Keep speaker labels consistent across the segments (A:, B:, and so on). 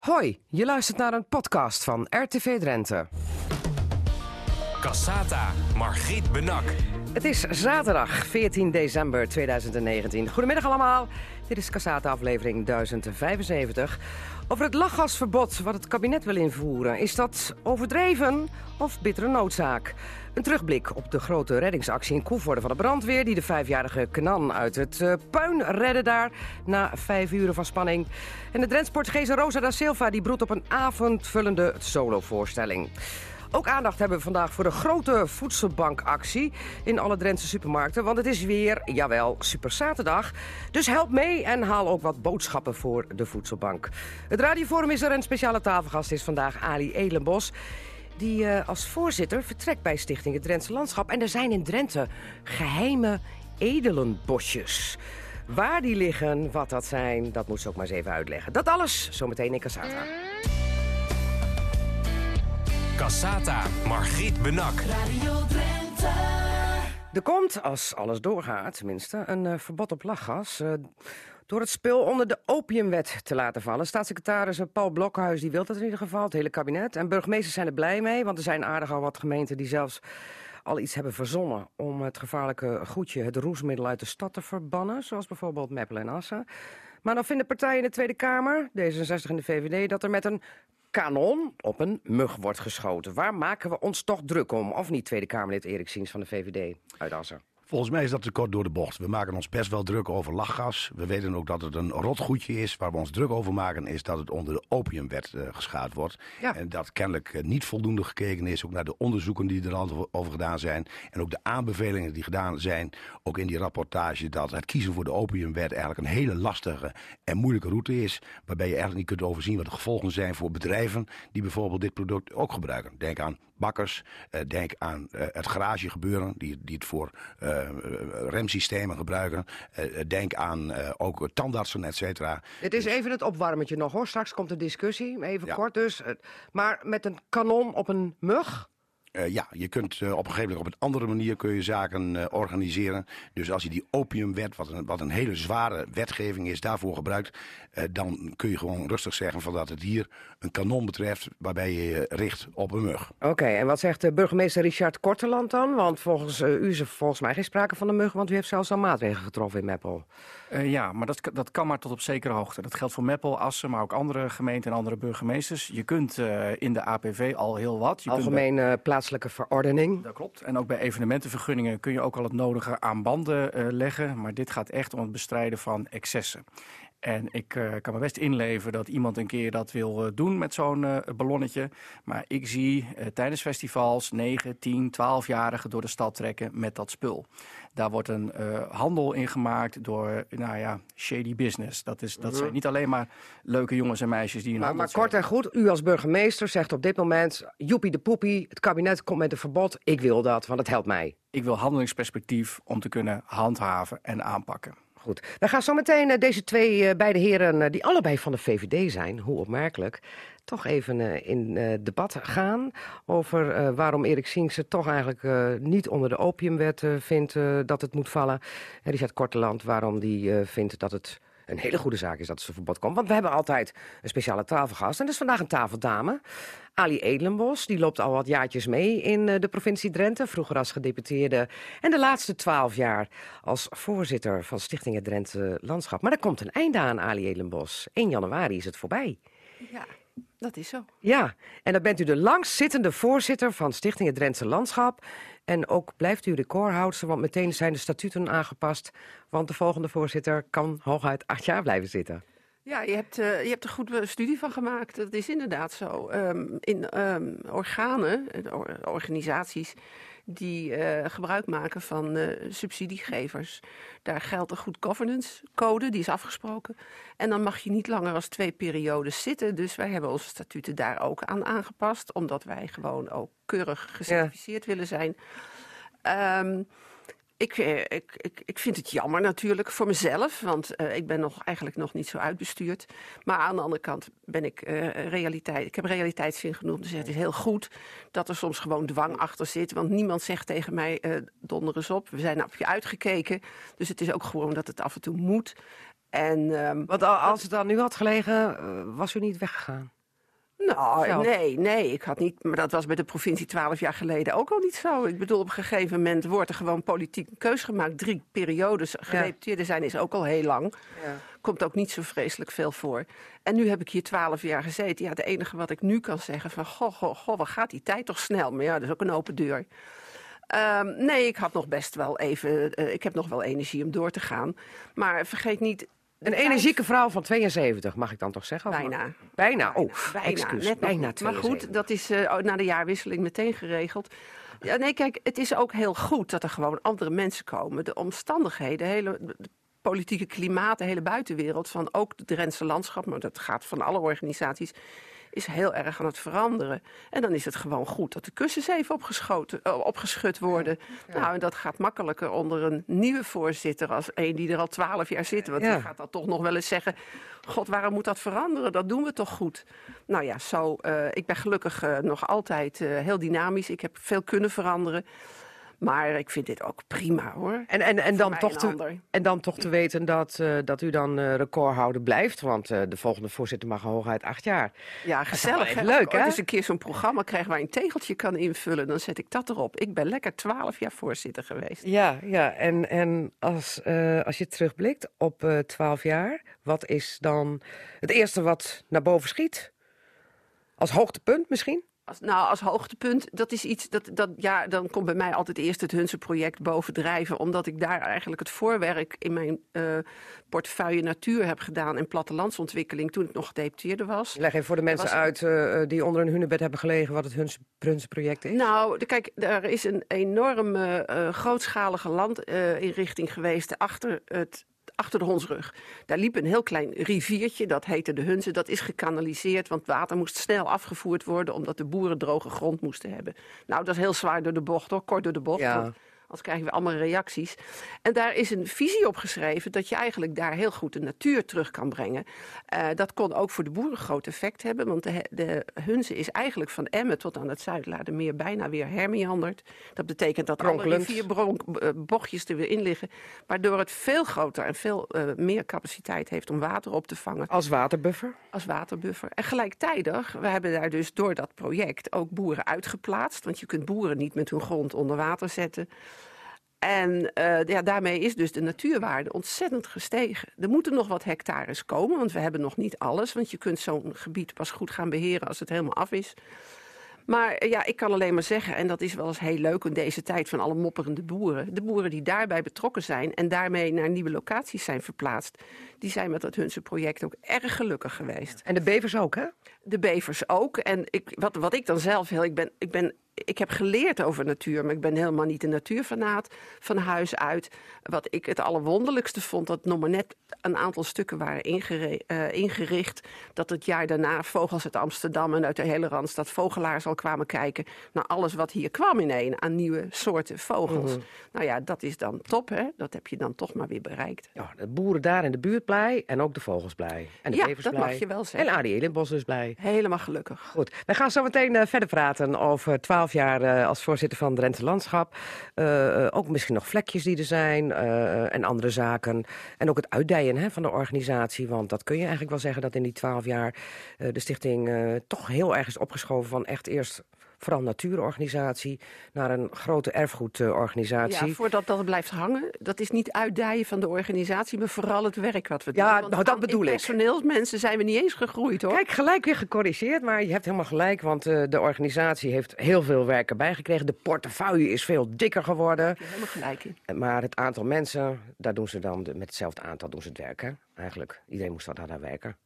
A: Hoi, je luistert naar een podcast van RTV Drenthe.
B: Cassata, Margriet Benak.
A: Het is zaterdag 14 december 2019. Goedemiddag allemaal. Dit is Cassata aflevering 1075. Over het lachgasverbod wat het kabinet wil invoeren. Is dat overdreven of bittere noodzaak? Een terugblik op de grote reddingsactie in Koevoorde van de brandweer... die de vijfjarige Knan uit het uh, puin redde daar na vijf uren van spanning. En de Drentsportugese Rosa da Silva die broedt op een avondvullende solovoorstelling. Ook aandacht hebben we vandaag voor de grote voedselbankactie in alle Drentse supermarkten. Want het is weer, jawel, Super Zaterdag. Dus help mee en haal ook wat boodschappen voor de voedselbank. Het radioforum is er en speciale tafelgast is vandaag Ali Elenbos. Die uh, als voorzitter vertrekt bij Stichting het Drentse Landschap. En er zijn in Drenthe geheime edelenbosjes. Waar die liggen, wat dat zijn, dat moet ze ook maar eens even uitleggen. Dat alles zometeen in Cassata.
B: Cassata, Margriet Benak.
C: Radio Drenthe.
A: Er komt, als alles doorgaat tenminste, een uh, verbod op lachgas. Uh, door het spul onder de opiumwet te laten vallen. Staatssecretaris Paul Blokhuis die wil dat in ieder geval, het hele kabinet. En burgemeesters zijn er blij mee, want er zijn aardig al wat gemeenten die zelfs al iets hebben verzonnen om het gevaarlijke goedje, het roesmiddel uit de stad te verbannen. Zoals bijvoorbeeld Meppel en Assen. Maar dan vinden partijen in de Tweede Kamer, D66 en de VVD, dat er met een kanon op een mug wordt geschoten. Waar maken we ons toch druk om? Of niet, Tweede Kamerlid Erik Siens van de VVD uit Assen?
D: Volgens mij is dat te kort door de bocht. We maken ons best wel druk over lachgas. We weten ook dat het een rotgoedje is. Waar we ons druk over maken is dat het onder de opiumwet uh, geschaad wordt. Ja. En dat kennelijk uh, niet voldoende gekeken is. Ook naar de onderzoeken die er al over gedaan zijn. En ook de aanbevelingen die gedaan zijn. Ook in die rapportage dat het kiezen voor de opiumwet eigenlijk een hele lastige en moeilijke route is. Waarbij je eigenlijk niet kunt overzien wat de gevolgen zijn voor bedrijven die bijvoorbeeld dit product ook gebruiken. Denk aan bakkers. Uh, denk aan uh, het garagegebeuren, die, die het voor uh, remsystemen gebruiken. denk aan ook tandartsen, et cetera.
A: Het is even het opwarmetje nog hoor. Straks komt de discussie, even ja. kort dus. Maar met een kanon op een mug?
D: Uh, ja, je kunt uh, op een gegeven moment op een andere manier kun je zaken uh, organiseren. Dus als je die opiumwet, wat een, wat een hele zware wetgeving is, daarvoor gebruikt, dan kun je gewoon rustig zeggen van dat het hier een kanon betreft waarbij je je richt op een mug.
A: Oké, okay, en wat zegt burgemeester Richard Korteland dan? Want volgens u is er volgens mij geen sprake van een mug, want u heeft zelfs al maatregelen getroffen in Meppel.
E: ja, maar dat, dat kan maar tot op zekere hoogte. Dat geldt voor Meppel, Assen, maar ook andere gemeenten en andere burgemeesters. Je kunt in de APV al heel wat. Je
A: Algemeen
E: kunt
A: verordening.
E: Dat klopt. En ook bij evenementenvergunningen kun je ook al het nodige aan banden uh, leggen. Maar dit gaat echt om het bestrijden van excessen. En ik uh, kan me best inleven dat iemand een keer dat wil uh, doen met zo'n uh, ballonnetje. Maar ik zie tijdens festivals 9, 10, 12-jarigen door de stad trekken met dat spul. Daar wordt een handel in gemaakt door, nou ja, shady business. Dat, is, dat zijn niet alleen maar leuke jongens en meisjes die...
A: Maar, maar kort en goed, u als burgemeester zegt op dit moment... joepie de poepie, het kabinet komt met een verbod. Ik wil dat, want het helpt mij.
E: Ik wil handelingsperspectief om te kunnen handhaven en aanpakken.
A: Goed. We gaan zo meteen uh, deze twee uh, beide heren, uh, die allebei van de VVD zijn, hoe opmerkelijk, toch even in debat gaan over waarom Erik Sinkse toch eigenlijk niet onder de opiumwet vindt dat het moet vallen. En Richard Korteland, waarom die vindt dat het een hele goede zaak is dat ze verbod komt. Want we hebben altijd een speciale tafelgast. En dat is vandaag een tafeldame. Ali Edelenbos, die loopt al wat jaartjes mee in de provincie Drenthe. Vroeger als gedeputeerde en de laatste twaalf jaar als voorzitter van Stichting het Drenthe Landschap. Maar er komt een einde aan, Ali Edelenbos. 1 januari is het voorbij.
F: Ja, dat is zo.
A: Ja, en dan bent u de langstzittende voorzitter van Stichting het Drentse Landschap. En ook blijft u recordhoudster, want meteen zijn de statuten aangepast. Want de volgende voorzitter kan hooguit acht jaar blijven zitten.
F: Ja, je hebt, uh, je hebt er goed studie van gemaakt. Dat is inderdaad zo. Um, in um, organen, organisaties die uh, gebruik maken van uh, subsidiegevers. Daar geldt een goed governance code, die is afgesproken. En dan mag je niet langer als twee periodes zitten. Dus wij hebben onze statuten daar ook aan aangepast. Omdat wij gewoon ook keurig gecertificeerd ja. willen zijn. Um, ik, ik, ik, ik vind het jammer natuurlijk voor mezelf, want uh, ik ben nog, eigenlijk nog niet zo uitbestuurd. Maar aan de andere kant ben ik uh, realiteit. Ik heb realiteitszin genoeg. Dus het is heel goed dat er soms gewoon dwang achter zit. Want niemand zegt tegen mij: uh, donder eens op. We zijn op je uitgekeken. Dus het is ook gewoon dat het af en toe moet.
A: En, um, Want als het dan nu had gelegen, was u niet weggegaan?
F: Nou, nee, nee, ik had niet. Maar dat was bij de provincie twaalf jaar geleden ook al niet zo. Ik bedoel, op een gegeven moment wordt er gewoon politiek een keus gemaakt. Drie periodes gedeputeerde zijn is ook al heel lang. Ja. Komt ook niet zo vreselijk veel voor. En nu heb ik hier twaalf jaar gezeten. Ja, het enige wat ik nu kan zeggen van, goh, goh, goh, wat gaat die tijd toch snel? Maar ja, dat is ook een open deur. Um, nee, ik had nog best wel even. Uh, ik heb nog wel energie om door te gaan. Maar vergeet niet,
A: een energieke vrouw van 72, mag ik dan toch zeggen?
F: Bijna.
A: Bijna, oh, bijna, excuus, net bijna
F: 72. Maar goed, dat is uh, na de jaarwisseling meteen geregeld. Ja, nee, kijk, het is ook heel goed dat er gewoon andere mensen komen. De omstandigheden, hele, de politieke klimaat, de hele buitenwereld... van ook de Drentse landschap, maar dat gaat van alle organisaties is heel erg aan het veranderen. En dan is het gewoon goed dat de kussens even opgeschoten, uh, opgeschud worden. Nou, en dat gaat makkelijker onder een nieuwe voorzitter als een die er al twaalf jaar zit. Want die gaat dan toch nog wel eens zeggen, god, waarom moet dat veranderen? Dat doen we toch goed? Nou ja, zo, uh, ik ben gelukkig uh, nog altijd heel dynamisch. Ik heb veel kunnen veranderen. Maar ik vind dit ook prima hoor.
A: En, en, en, dan, toch te, en dan toch te weten dat, uh, dat u dan uh, recordhouder blijft. Want uh, de volgende voorzitter mag hooguit acht jaar.
F: Ja, gezellig. Hè? Leuk hè? Als een keer zo'n programma krijg waar je een tegeltje kan invullen. Dan zet ik dat erop. Ik ben lekker twaalf jaar voorzitter geweest.
A: Ja, ja. en, en als, als je terugblikt op twaalf jaar. Wat is dan het eerste wat naar boven schiet? Als hoogtepunt misschien?
F: Als, nou, als hoogtepunt, dat is iets dat, dat ja, dan komt bij mij altijd eerst het Hunse project bovendrijven, omdat ik daar eigenlijk het voorwerk in mijn uh, portefeuille natuur heb gedaan en plattelandsontwikkeling toen ik nog gedeputeerde was.
A: Leg even voor de mensen uit uh, die onder een hunebed hebben gelegen wat het Hunse, Hunse project is.
F: Nou, de, kijk, er is een enorme uh, grootschalige landinrichting geweest achter het achter de hondsrug. Daar liep een heel klein riviertje, dat heette de Hunze. Dat is gekanaliseerd, want water moest snel afgevoerd worden... omdat de boeren droge grond moesten hebben. Nou, dat is heel zwaar door de bocht, hoor, kort door de bocht. Ja. Anders krijgen we allemaal reacties. En daar is een visie op geschreven dat je eigenlijk daar heel goed de natuur terug kan brengen. Uh, dat kon ook voor de boeren groot effect hebben, want de, de Hunze is eigenlijk van Emmen tot aan het Zuidlaardermeer bijna weer hermeanderd. Dat betekent dat alle vier eh, bochtjes er weer in liggen, waardoor het veel groter en veel uh, meer capaciteit heeft om water op te vangen.
A: Als waterbuffer?
F: Als waterbuffer. En gelijktijdig, we hebben daar dus door dat project ook boeren uitgeplaatst, want je kunt boeren niet met hun grond onder water zetten. En uh, ja, daarmee is dus de natuurwaarde ontzettend gestegen. Er moeten nog wat hectares komen, want we hebben nog niet alles. Want je kunt zo'n gebied pas goed gaan beheren als het helemaal af is. Maar eh, ja, ik kan alleen maar zeggen, en dat is wel eens heel leuk in deze tijd van alle mopperende boeren. De boeren die daarbij betrokken zijn en daarmee naar nieuwe locaties zijn verplaatst, die zijn met dat Hunse project ook erg gelukkig geweest.
A: En de bevers ook, hè?
F: De bevers ook. En ik, wat, wat ik dan zelf heel, ik ben, ik ben ik heb geleerd over natuur, maar ik ben helemaal niet een natuurfanaat van huis uit. Wat ik het allerwonderlijkste vond, dat nog maar net een aantal stukken waren uh, ingericht. Dat het jaar daarna vogels uit Amsterdam en uit de hele Randstad vogelaars al kwamen kijken naar alles wat hier kwam ineen aan nieuwe soorten vogels. Mhm. Nou ja, dat is dan top, hè? Dat heb je dan toch maar weer bereikt.
A: Ja, de boeren daar in de buurt blij en ook de vogels blij. En de
F: ja,
A: dat
F: mag je wel zeggen.
A: En Adi Elenbos is blij.
F: Helemaal gelukkig.
A: Goed, we gaan zo meteen uh, verder praten over 12 jaar uh, als voorzitter van Drenthe Landschap. Uh, ook misschien nog vlekjes die er zijn en andere zaken. En ook het uitdijen hè, van de organisatie. Want dat kun je eigenlijk wel zeggen dat in die twaalf jaar de stichting toch heel erg is opgeschoven van echt eerst vooral natuurorganisatie, naar een grote erfgoedorganisatie.
F: Ja, voordat dat blijft hangen. Dat is niet uitdijen van de organisatie, maar vooral het werk wat we
A: doen. Ja, nou, dat bedoel ik.
F: Personeelsmensen zijn we niet eens gegroeid hoor.
A: Kijk, gelijk weer gecorrigeerd, maar je hebt helemaal gelijk, want uh, de organisatie heeft heel veel werk erbij gekregen. De portefeuille is veel dikker geworden.
F: Helemaal gelijk in.
A: Maar het aantal mensen, daar doen ze dan met hetzelfde aantal doen ze het werk, hè? Eigenlijk. Iedereen moest daar naar werken.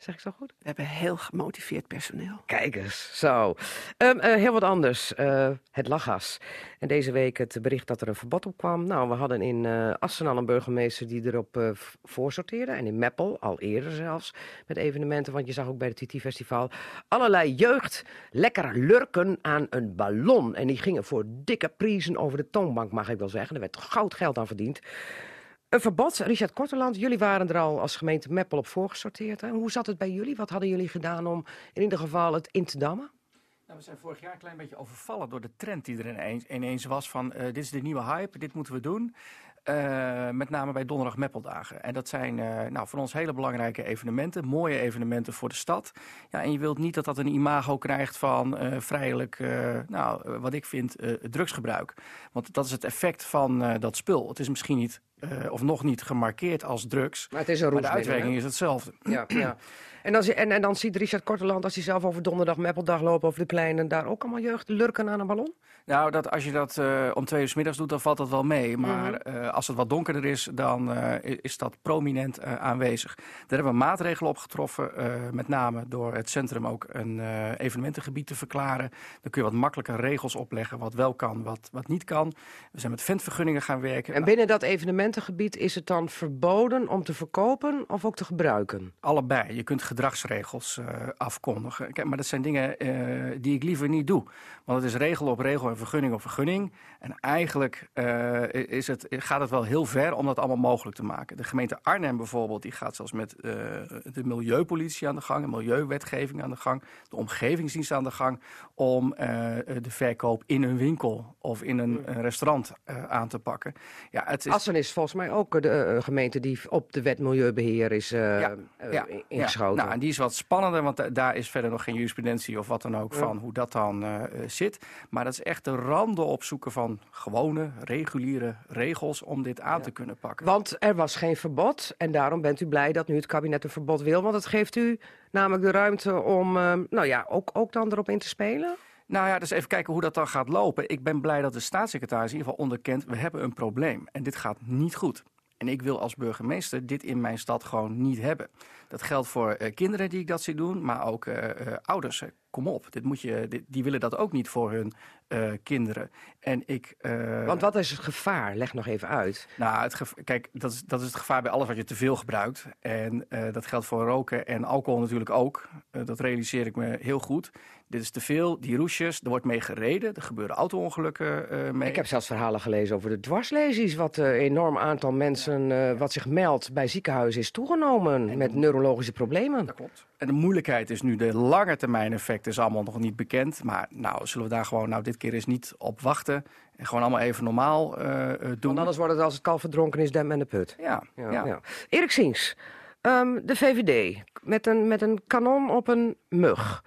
A: Zeg ik zo goed?
F: We hebben heel gemotiveerd personeel.
A: Kijk eens, zo. Um, uh, heel wat anders. Uh, het lachgas. En deze week het bericht dat er een verbod op kwam. Nou, we hadden in uh, Assen al een burgemeester die erop voorsorteerde. En in Meppel, al eerder zelfs, met evenementen. Want je zag ook bij het TT-festival allerlei jeugd lekker lurken aan een ballon. En die gingen voor dikke prijzen over de toonbank, mag ik wel zeggen. Er werd goud geld aan verdiend. Een verbod, Richard Korteland, jullie waren er al als gemeente Meppel op voorgesorteerd. Hè? Hoe zat het bij jullie? Wat hadden jullie gedaan om in ieder geval het in te dammen?
E: Nou, we zijn vorig jaar een klein beetje overvallen door de trend die er ineens, ineens was van uh, dit is de nieuwe hype, dit moeten we doen. Uh, met name bij donderdag Meppeldagen. En dat zijn uh, nou, voor ons hele belangrijke evenementen. Mooie evenementen voor de stad. Ja, en je wilt niet dat dat een imago krijgt van uh, vrijelijk, nou, wat ik vind, drugsgebruik. Want dat is het effect van dat spul. Het is misschien niet, of nog niet gemarkeerd als drugs.
A: Maar, het is een
E: maar de uitwerking is hetzelfde.
A: Ja, ja. En, dan, en, en dan ziet Richard Korteland, als hij zelf over donderdag Meppeldag loopt over de pleinen, daar ook allemaal jeugd lurken aan een ballon?
E: Nou, dat, als je dat uh, om twee uur s middags doet, dan valt dat wel mee. Maar -hmm. uh, als het wat donkerder is, dan is dat prominent aanwezig. Daar hebben we maatregelen op getroffen. met name door het centrum ook een evenementengebied te verklaren. Dan kun je wat makkelijker regels opleggen. Wat wel kan, wat, wat niet kan. We zijn met ventvergunningen gaan werken.
A: En binnen dat evenementengebied is het dan verboden om te verkopen of ook te gebruiken?
E: Allebei. Je kunt gedragsregels afkondigen. Kijk, maar dat zijn dingen die ik liever niet doe. Want het is regel op regel en vergunning op vergunning. En eigenlijk uh, is het, gaat het wel heel ver om dat allemaal mogelijk te maken. De gemeente Arnhem bijvoorbeeld, die gaat zelfs met de milieupolitie aan de gang, de milieuwetgeving aan de gang, de omgevingsdienst aan de gang, om de verkoop in een winkel of in een, een restaurant aan te pakken.
A: Ja, het is... Assen is volgens mij ook de gemeente die op de wet milieubeheer is ja, ja, ingeschoten.
E: Ja. Nou, en die is wat spannender, want daar is verder nog geen jurisprudentie of wat dan ook van hoe dat dan zit. Maar dat is echt de randen opzoeken van gewone, reguliere regels om dit aan te kunnen pakken.
A: Want er was geen verbod en daarom bent u blij dat nu het kabinet een verbod wil. Want het geeft u namelijk de ruimte om nou ja, ook, ook dan erop in te spelen?
E: Nou ja, dus even kijken hoe dat dan gaat lopen. Ik ben blij dat de staatssecretaris in ieder geval onderkent... we hebben een probleem en dit gaat niet goed. En ik wil als burgemeester dit in mijn stad gewoon niet hebben. Dat geldt voor uh, kinderen die ik dat zie doen, maar ook uh, uh, ouders. Kom op, dit moet je, dit, die willen dat ook niet voor hun kinderen. En ik,
A: Want wat is het gevaar? Leg nog even uit.
E: Nou, het gevaar, kijk, dat is, dat is het gevaar bij alles wat je te veel gebruikt. En dat geldt voor roken en alcohol natuurlijk ook. dat realiseer ik me heel goed. Dit is te veel, die roesjes, er wordt mee gereden. Er gebeuren auto-ongelukken uh, mee.
A: Ik heb zelfs verhalen gelezen over de dwarslesies... wat een enorm aantal mensen uh, wat zich meldt bij ziekenhuizen is toegenomen... En met neurologische problemen.
E: Dat klopt. En de moeilijkheid is nu, de lange termijn effect is allemaal nog niet bekend. Maar nou, zullen we daar gewoon nou dit keer eens niet op wachten... En gewoon allemaal even normaal doen.
A: Want anders wordt het als het kalf verdronken is, dem en de put.
E: Ja. ja, ja.
A: ja. Erik Siens, um, de VVD, met een, met een kanon op een mug...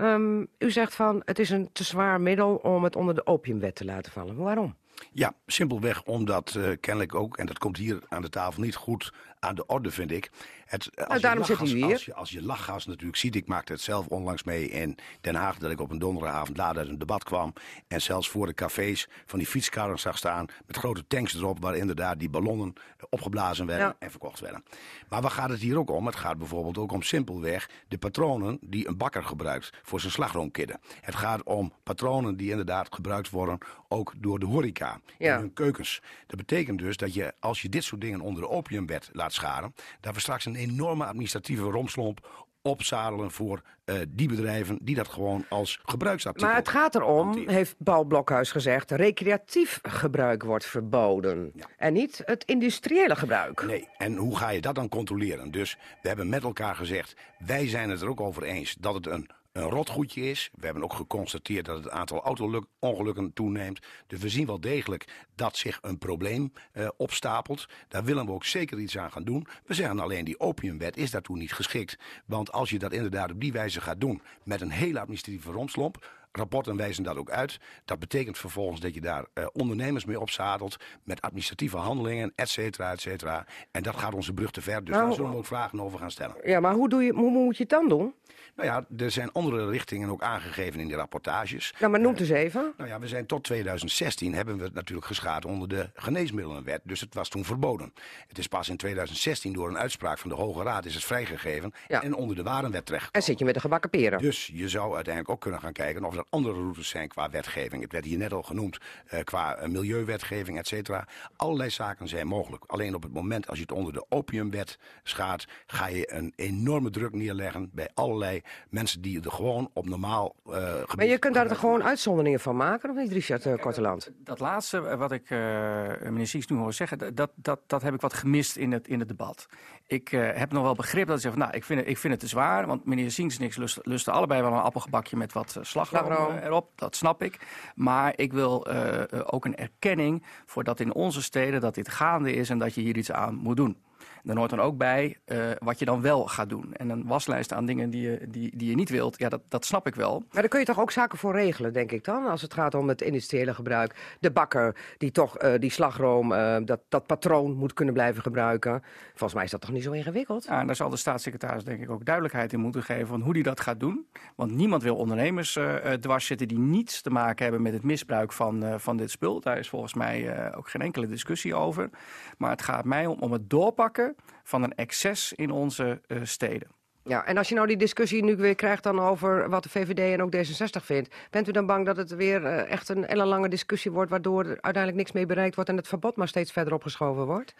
A: Um, u zegt van het is een te zwaar middel om het onder de opiumwet te laten vallen. Waarom?
D: Ja, simpelweg omdat uh, kennelijk ook, en dat komt hier aan de tafel niet goed aan de orde, vind ik. Het,
A: als nou, daarom zit u hier.
D: Als je, als je lachgas natuurlijk ziet, ik maakte het zelf onlangs mee in Den Haag, dat ik op een donderdagavond laat uit een debat kwam. En zelfs voor de cafés van die fietskarren zag staan met grote tanks erop, waar inderdaad die ballonnen opgeblazen werden ja. en verkocht werden. Maar waar gaat het hier ook om? Het gaat bijvoorbeeld ook om simpelweg de patronen die een bakker gebruikt voor zijn slagroomkidden. Het gaat om patronen die inderdaad gebruikt worden ook door de horeca ja. in hun keukens. Dat betekent dus dat je, als je dit soort dingen onder de opiumwet laat scharen, dat we straks een enorme administratieve romslomp opzadelen voor uh, die bedrijven die dat gewoon als gebruiksartikel...
A: Maar het gaat erom, hanteren. heeft Paul Blokhuis gezegd... recreatief gebruik wordt verboden. Ja. En niet het industriële gebruik.
D: Nee, en hoe ga je dat dan controleren? Dus we hebben met elkaar gezegd... wij zijn het er ook over eens dat het een een rotgoedje is. We hebben ook geconstateerd dat het aantal auto-ongelukken toeneemt. Dus we zien wel degelijk dat zich een probleem uh, opstapelt. Daar willen we ook zeker iets aan gaan doen. We zeggen alleen die opiumwet is daartoe niet geschikt. Want als je dat inderdaad op die wijze gaat doen met een hele administratieve romslomp rapporten wijzen dat ook uit. Dat betekent vervolgens dat je daar uh, ondernemers mee opzadelt met administratieve handelingen, et cetera, et cetera. En dat gaat onze brug te ver, dus nou, daar zullen we ook vragen over gaan stellen.
A: Ja, maar hoe, doe je, hoe moet je het dan doen?
D: Nou ja, er zijn andere richtingen ook aangegeven in die rapportages.
A: Nou, maar noem het eens even.
D: Nou ja, we zijn tot 2016 hebben we het natuurlijk geschaad onder de geneesmiddelenwet. Dus het was toen verboden. Het is pas in 2016 door een uitspraak van de Hoge Raad is het vrijgegeven ja. en onder de warenwet terecht.
A: En zit je met de gebakken peren.
D: Dus je zou uiteindelijk ook kunnen gaan kijken of er andere routes zijn qua wetgeving. Het werd hier net al genoemd, uh, qua uh, milieuwetgeving, et cetera. Allerlei zaken zijn mogelijk. Alleen op het moment als je het onder de opiumwet schaadt, ga je een enorme druk neerleggen bij allerlei mensen die er gewoon op normaal uh, gebied...
A: Maar je kunt daar er gewoon uitzonderingen van maken, of niet, Richard uh, Korteland?
E: Dat laatste wat ik uh, meneer Sieks nu hoor zeggen, dat, dat, dat heb ik wat gemist in het, in het debat. Ik heb nog wel begrip dat hij zegt, nou, ik vind, het, ik vind het te zwaar, want meneer en ik lusten, allebei wel een appelgebakje met wat slagroom.
A: slagroom.
E: erop, dat snap ik. Maar ik wil uh, ook een erkenning voor dat in onze steden dat dit gaande is en dat je hier iets aan moet doen. Dan hoort dan ook bij uh, wat je dan wel gaat doen. En een waslijst aan dingen die je, die, die je niet wilt, ja, dat, dat snap ik wel.
A: Maar daar kun je toch ook zaken voor regelen, denk ik dan? Als het gaat om het industriële gebruik. De bakker die toch uh, die slagroom, uh, dat, dat patroon moet kunnen blijven gebruiken. Volgens mij is dat toch niet zo ingewikkeld?
E: Ja, en daar zal de staatssecretaris denk ik ook duidelijkheid in moeten geven van hoe die dat gaat doen. Want niemand wil ondernemers dwars zitten die niets te maken hebben met het misbruik van, van dit spul. Daar is volgens mij ook geen enkele discussie over. Maar het gaat mij om, om het doorpakken van een excess in onze uh, steden.
A: Ja, en als je nou die discussie nu weer krijgt dan over wat de VVD en ook D66 vindt, bent u dan bang dat het weer uh, echt een ellenlange discussie wordt, waardoor er uiteindelijk niks mee bereikt wordt en het verbod maar steeds verder opgeschoven wordt?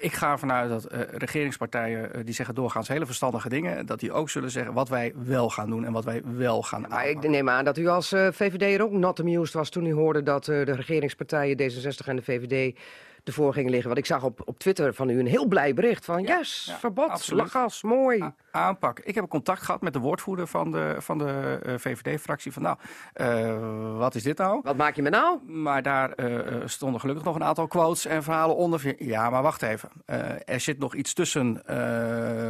E: Ik ga ervan uit dat uh, regeringspartijen uh, die zeggen doorgaans hele verstandige dingen, dat die ook zullen zeggen wat wij wel gaan doen en wat wij wel gaan doen.
A: Maar ik neem aan dat u als VVD er ook not amused was toen u hoorde dat de regeringspartijen D66 en de VVD ervoor gingen liggen. Want ik zag op, op Twitter van u een heel blij bericht van... Yes, verbod, lachgas, mooi.
E: Aanpak. Ik heb contact gehad met de woordvoerder van de, van de uh, VVD-fractie. Van nou, uh, wat is dit nou?
A: Wat maak je me nou?
E: Maar daar uh, stonden gelukkig nog een aantal quotes en verhalen onder. Ja, maar wacht even. er zit nog iets tussen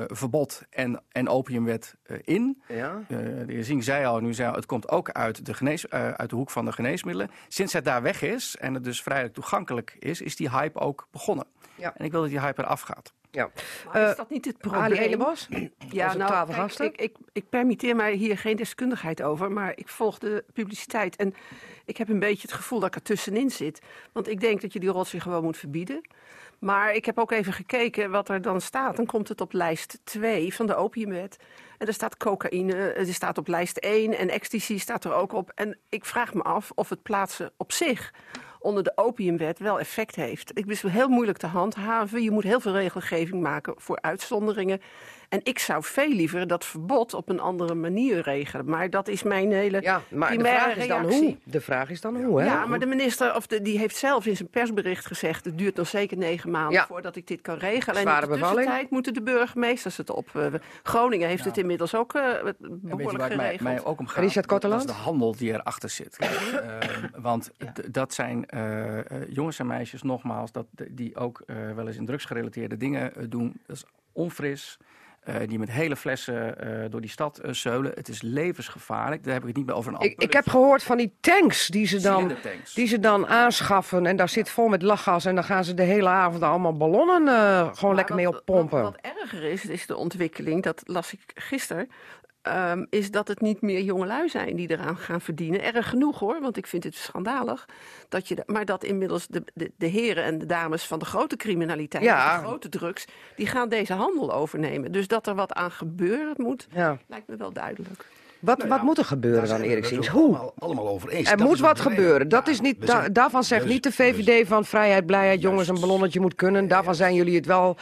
E: verbod en, en opiumwet in. Ja. de heer zei al, nu zei al, het komt ook uit de, genees, uit de hoek van de geneesmiddelen. Sinds het daar weg is en het dus vrijelijk toegankelijk is, is die hype ook begonnen. Ja. En ik wil dat die hype eraf gaat.
A: Ja.
F: Maar is dat niet het probleem?
A: Elenbos,
F: ja, nou, kijk, ik, ik, ik permitteer mij hier geen deskundigheid over, maar ik volg de publiciteit. En ik heb een beetje het gevoel dat ik er tussenin zit. Want ik denk dat je die rotzooi gewoon moet verbieden. Maar ik heb ook even gekeken wat er dan staat. Dan komt het op lijst 2 van de opiumwet. En er staat cocaïne, er staat op lijst 1 en ecstasy staat er ook op. En ik vraag me af of het plaatsen op zich onder de opiumwet wel effect heeft. Ik is heel moeilijk te handhaven. Je moet heel veel regelgeving maken voor uitzonderingen. En ik zou veel liever dat verbod op een andere manier regelen. Maar dat is mijn hele ja, maar de vraag is
A: dan hoe. De vraag is dan hoe, hè?
F: Ja, maar de minister of de, die heeft zelf in zijn persbericht gezegd... het duurt nog zeker negen maanden voordat ik dit kan regelen.
A: Zware
F: en in de tussentijd moeten de burgemeesters het op... Uh, Groningen heeft het inmiddels ook uh, behoorlijk geregeld. Mij,
E: mij ook om gaat, Richard Dat is de handel die erachter zit. uh, want dat zijn jongens en meisjes, nogmaals... Dat, die ook wel eens in drugsgerelateerde dingen doen. Dat is onfris... Uh, die met hele flessen uh, door die stad uh, zeulen. Het is levensgevaarlijk. Daar heb ik het niet meer over een
A: ik, ik heb gehoord van die tanks die ze, dan, die ze dan aanschaffen. En daar zit vol met lachgas. En dan gaan ze de hele avond allemaal ballonnen gewoon lekker mee oppompen.
F: Wat, wat, erger is, is de ontwikkeling. Dat las ik gisteren. Um, is dat het niet meer jongelui zijn die eraan gaan verdienen. Erg genoeg hoor, want ik vind het schandalig. Dat je maar dat inmiddels de, de, de, heren en de dames van de grote criminaliteit, ja. de grote drugs, die gaan deze handel overnemen. Dus dat er wat aan gebeuren moet, ja. lijkt me wel duidelijk.
A: Wat, nou ja, wat moet er gebeuren dan, Erik Siens? Hoe?
D: Allemaal, allemaal over eens.
A: Er moet wat gebeuren. Dat is niet, da, daarvan zegt dus, niet de VVD van vrijheid, blijheid, jongens, een ballonnetje moet kunnen. Daarvan zijn jullie het wel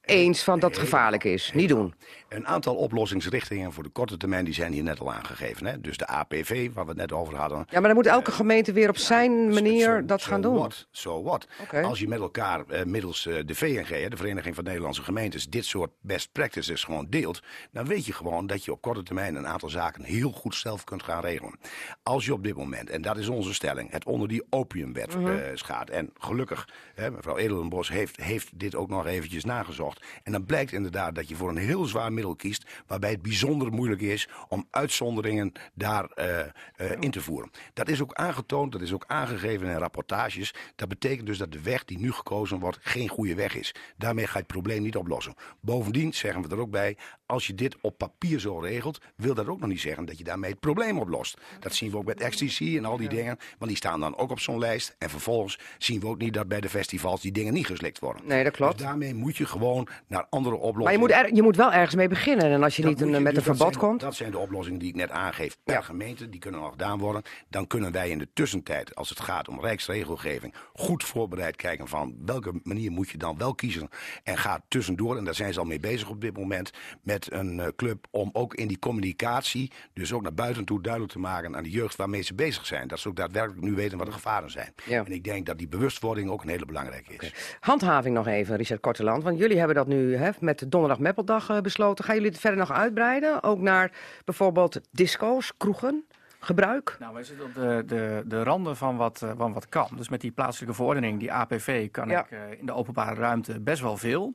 A: eens van dat het gevaarlijk is. Niet doen.
D: Een aantal oplossingsrichtingen voor de korte termijn die zijn hier net al aangegeven. Hè? Dus de APV, waar we het net over hadden.
A: Ja, maar dan moet elke gemeente weer op zijn manier dat gaan doen.
D: Zo so wat. Okay. Als je met elkaar uh, middels uh, de VNG, de Vereniging van Nederlandse Gemeentes, dit soort best practices gewoon deelt, dan weet je gewoon dat je op korte termijn een aantal zaken heel goed zelf kunt gaan regelen. Als je op dit moment, en dat is onze stelling, het onder die opiumwet mm -hmm. schaadt. En gelukkig, hè, mevrouw Edelenbos heeft, heeft dit ook nog eventjes nagezocht. En dan blijkt inderdaad dat je voor een heel zwaar kiest, waarbij het bijzonder moeilijk is om uitzonderingen daar uh, uh, in te voeren. Dat is ook aangetoond, dat is ook aangegeven in rapportages. Dat betekent dus dat de weg die nu gekozen wordt geen goede weg is. Daarmee ga je het probleem niet oplossen. Bovendien zeggen we er ook bij, als je dit op papier zo regelt, wil dat ook nog niet zeggen dat je daarmee het probleem oplost. Dat zien we ook met XTC en al die dingen, want die staan dan ook op zo'n lijst. En vervolgens zien we ook niet dat bij de festivals die dingen niet geslikt worden.
A: Nee, dat klopt.
D: Dus daarmee moet je gewoon naar andere oplossingen.
A: Maar je moet, er, je moet wel ergens mee beginnen. En als je niet een, met een verbod komt.
D: Dat zijn de oplossingen die ik net aangeef per ja. gemeente. Die kunnen nog gedaan worden. Dan kunnen wij in de tussentijd, als het gaat om rijksregelgeving, goed voorbereid kijken van welke manier moet je dan wel kiezen. En ga tussendoor, en daar zijn ze al mee bezig op dit moment, met een uh, club om ook in die communicatie, dus ook naar buiten toe duidelijk te maken aan de jeugd waarmee ze bezig zijn. Dat ze ook daadwerkelijk nu weten wat de gevaren zijn. Ja. En ik denk dat die bewustwording ook een hele belangrijke is. Okay.
A: Handhaving nog even, Richard Korteland. Want jullie hebben dat nu hè, met de donderdag Meppeldag uh, besloten. Gaan jullie het verder nog uitbreiden? Ook naar bijvoorbeeld disco's, kroegen? gebruik?
E: Nou, wij zitten op de, de, de randen van wat, uh, van wat kan. Dus met die plaatselijke verordening, die APV, kan ik uh, in de openbare ruimte best wel veel.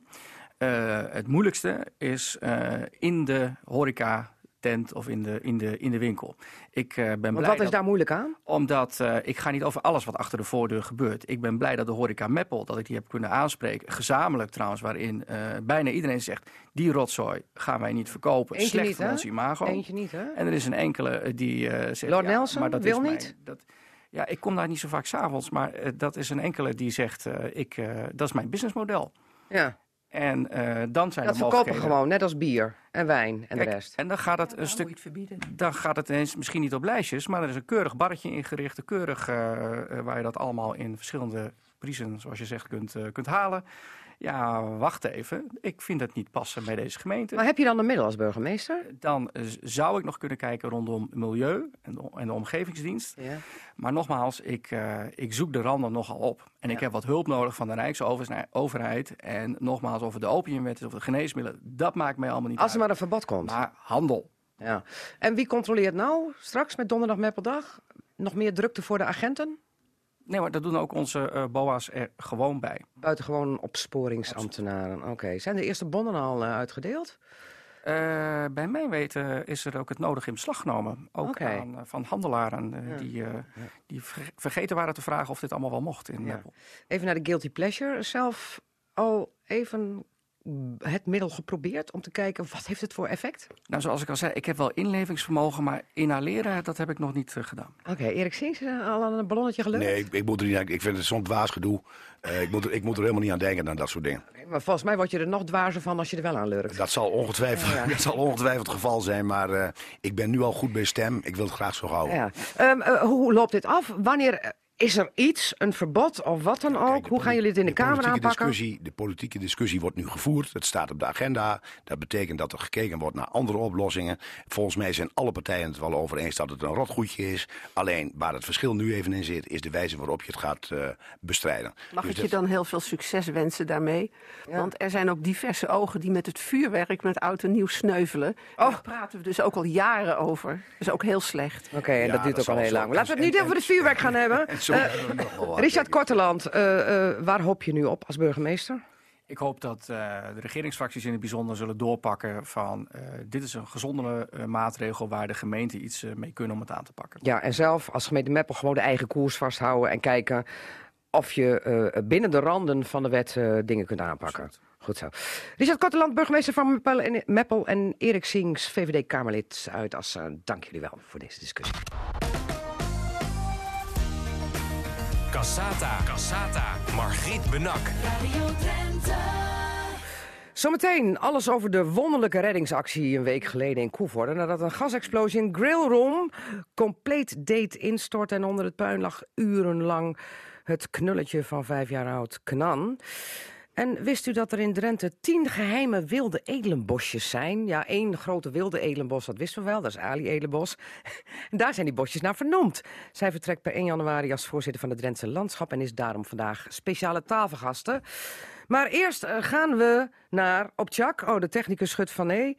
E: Uh, het moeilijkste is in de horeca tent of in de, in de, in de winkel. Ik, uh, ben
A: Want
E: blij
A: wat is
E: dat,
A: daar moeilijk aan?
E: Omdat ik ga niet over alles wat achter de voordeur gebeurt. Ik ben blij dat de horeca Meppel, dat ik die heb kunnen aanspreken. Gezamenlijk trouwens, waarin bijna iedereen zegt... die rotzooi gaan wij niet verkopen.
A: Eentje
E: Slecht
A: niet,
E: voor
A: hè?
E: ons imago.
A: Eentje niet, hè?
E: En er is een enkele die zegt...
A: Lord
E: ja,
A: Nelson
E: maar dat
A: wil
E: is
A: niet?
E: Mijn, dat, ja, ik kom daar niet zo vaak s'avonds. Maar dat is een enkele die zegt... ik, dat is mijn businessmodel.
A: Ja.
E: En uh, dan zijn
A: dat
E: er
A: verkopen gewoon, net als bier en wijn en
E: Kijk,
A: de rest.
E: En dan gaat het
F: Ja,
E: een stuk. Dan gaat het ineens misschien niet op lijstjes, maar er is een keurig barretje ingericht, een keurig uh, uh, waar je dat allemaal in verschillende prijzen, zoals je zegt, kunt, uh, kunt halen. Ja, wacht even. Ik vind het niet passen bij deze gemeente.
A: Maar heb je dan een middel als burgemeester?
E: Dan uh, zou ik nog kunnen kijken rondom milieu en de, en de omgevingsdienst.
A: Ja.
E: Maar nogmaals, ik, uh, ik zoek de randen nogal op. En
A: Ja.
E: ik heb wat hulp nodig van de Rijksoverheid. En nogmaals, over de opiumwet of de geneesmiddelen, dat maakt mij allemaal niet
A: Als er
E: uit.
A: maar een verbod komt.
E: Maar handel.
A: Ja. En wie controleert nou straks met donderdag Meppeldag? Nog meer drukte voor de agenten?
E: Nee, maar dat doen ook onze uh, BOA's er gewoon bij.
A: Buitengewoon opsporingsambtenaren. Oké. Okay. Zijn de eerste bonnen al uh, uitgedeeld?
E: Uh, bij mijn weten is er ook het nodige in beslag genomen. Ook
A: okay.
E: aan, van handelaren
A: Ja.
E: die,
A: Ja.
E: die ver vergeten waren te vragen of dit allemaal wel mocht in
A: Ja. Even naar de guilty pleasure. Zelf al even het middel geprobeerd om te kijken wat heeft het voor effect?
E: Nou, zoals ik al zei, ik heb wel inlevingsvermogen, maar inhaleren, dat heb ik nog niet uh, gedaan.
A: Oké, Erik Sings, uh, al aan een ballonnetje gelukt?
D: Nee, ik, ik, moet er niet aan, ik vind het zo'n dwaas gedoe. Uh, ik, moet er, ik moet er helemaal niet aan denken, aan dat soort dingen.
A: Okay, maar volgens mij word je er nog dwazer van als je er wel aan lurkt.
D: Dat zal ongetwijfeld,
A: Ja,
D: dat zal ongetwijfeld het geval zijn, maar uh, ik ben nu al goed bij stem. Ik wil het graag zo houden.
A: Ja. Um, uh, hoe loopt dit af? Wanneer is er iets, een verbod of wat dan ook?
D: Kijk,
A: hoe gaan jullie het in de, Kamer aanpakken?
D: Discussie, de politieke discussie wordt nu gevoerd. Het staat op de agenda. Dat betekent dat er gekeken wordt naar andere oplossingen. Volgens mij zijn alle partijen het wel over eens dat het een rotgoedje is. Alleen waar het verschil nu even in zit, is de wijze waarop je het gaat uh, bestrijden.
F: Mag
D: Dus
F: ik je dan heel veel succes wensen daarmee?
A: Ja.
F: Want er zijn ook diverse ogen die met het vuurwerk met oud en nieuw sneuvelen.
A: Oh.
F: Daar praten we dus ook al jaren over. Dat is ook heel slecht.
A: Oké, en
D: Ja,
A: dat duurt
D: dat
A: ook al heel lang. Laten we het niet
D: en-
A: over het vuurwerk gaan hebben.
D: Zo
A: Eh,
D: nog
A: Richard. Korteland, eh, eh, waar hoop je nu op als burgemeester?
E: Ik hoop dat uh, de regeringsfracties in het bijzonder zullen doorpakken van uh, dit is een gezondere uh, maatregel waar de gemeente iets uh, mee kunnen om het aan te pakken.
A: Ja, en zelf als gemeente Meppel gewoon de eigen koers vasthouden en kijken of je eh, binnen de randen van de wet eh, dingen kunt aanpakken.
E: Absoluut.
A: Goed zo. Richard Korteland, burgemeester van Meppel en, Meppel en Erik Sings, VVD-Kamerlid uit Assen. Dank jullie wel voor deze discussie.
B: Cassata. Cassata. Margriet Benak.
C: Radio Drenthe.
A: Zometeen alles over de wonderlijke reddingsactie een week geleden in Koevoorde. Nadat een gasexplosie in Grillroom compleet deed instorten en onder het puin lag urenlang het knulletje van vijf jaar oud Knan. En wist u dat er in Drenthe tien geheime wilde edelenbosjes zijn? Ja, één grote wilde edelenbos, dat wisten we wel, dat is Ali Edelenbos. En daar zijn die bosjes naar vernoemd. Zij vertrekt per 1 januari als voorzitter van het Drentse Landschap... en is daarom vandaag speciale tafelgasten. Maar eerst eh, gaan we naar Optjak. Oh, de technicus schudt van nee.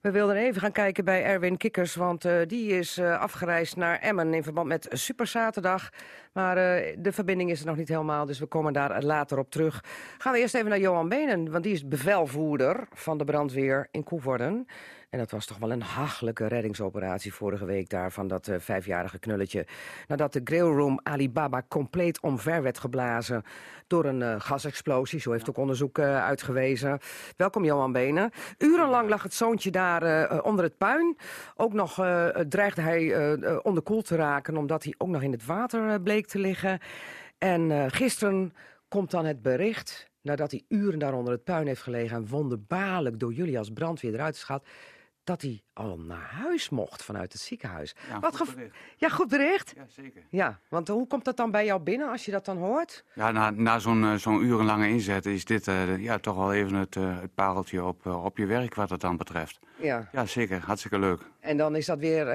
A: We wilden even gaan kijken bij Erwin Kikkers, want uh, die is uh, afgereisd naar Emmen in verband met Super Zaterdag. Maar de verbinding is er nog niet helemaal, dus we komen daar later op terug. Gaan we eerst even naar Johan Benen, want die is bevelvoerder van de brandweer in Koevoorden. En dat was toch wel een hachelijke reddingsoperatie vorige week daar van dat uh, vijfjarige knulletje. Nadat de grillroom Alibaba compleet omver werd geblazen door een uh, gasexplosie. Zo heeft ook onderzoek uh, uitgewezen. Welkom Johan Benen. Urenlang lag het zoontje daar onder het puin. Ook nog dreigde hij onderkoeld te raken omdat hij ook nog in het water bleek te liggen. En gisteren komt dan het bericht, nadat hij uren daar onder het puin heeft gelegen... en wonderbaarlijk door jullie als brandweer eruit is gehaald dat hij al naar huis mocht vanuit het ziekenhuis.
G: Ja,
A: Wat
G: goed bericht.
A: Ja, goed bericht.
G: Ja, zeker.
A: Ja, want hoe komt dat dan bij jou binnen als je dat dan hoort?
G: Ja, na, na zo'n eh, zo'n urenlange inzet is dit eh, ja, toch wel even het, eh, het pareltje op, op je werk wat het dan betreft.
A: Ja,
G: Ja, zeker. Hartstikke leuk.
A: en dan is dat weer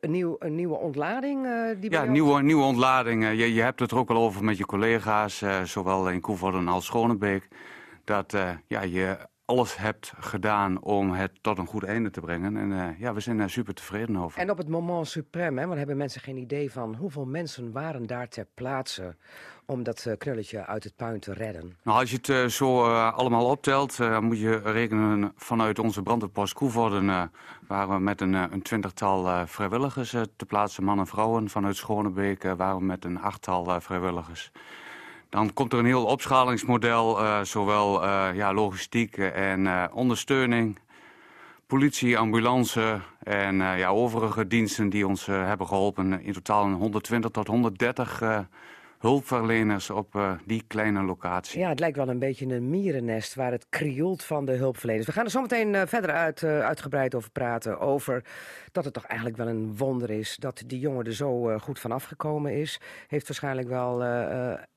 A: een, nieuw, een nieuwe ontlading die
G: Ja, nieuwe, nieuwe ontlading. Je, je hebt het er ook al over met je collega's, zowel in Koevoorden als Schonebeek. Dat ja, je alles hebt gedaan om het tot een goed einde te brengen. En ja, we zijn daar super tevreden over.
A: En op het moment suprem, hè, want hebben mensen geen idee van hoeveel mensen waren daar ter plaatse om dat eh, knulletje uit het puin te redden?
G: Nou, als je het uh, zo allemaal optelt, moet je rekenen vanuit onze brandweerpost Koevoorden... waren we met een, een twintigtal vrijwilligers te plaatsen, mannen en vrouwen. Vanuit Schonebeek waren we met een achttal vrijwilligers. Dan komt er een heel opschalingsmodel, zowel ja, logistiek en ondersteuning politie, ambulance en ja, overige diensten die ons hebben geholpen. In totaal 120 tot 130 hulpverleners op uh, die kleine locatie.
A: Ja, het lijkt wel een beetje een mierennest waar het krioelt van de hulpverleners. We gaan er zometeen uh, verder uit, uh, uitgebreid over praten. Over dat het toch eigenlijk wel een wonder is dat die jongen er zo goed van afgekomen is. Heeft waarschijnlijk wel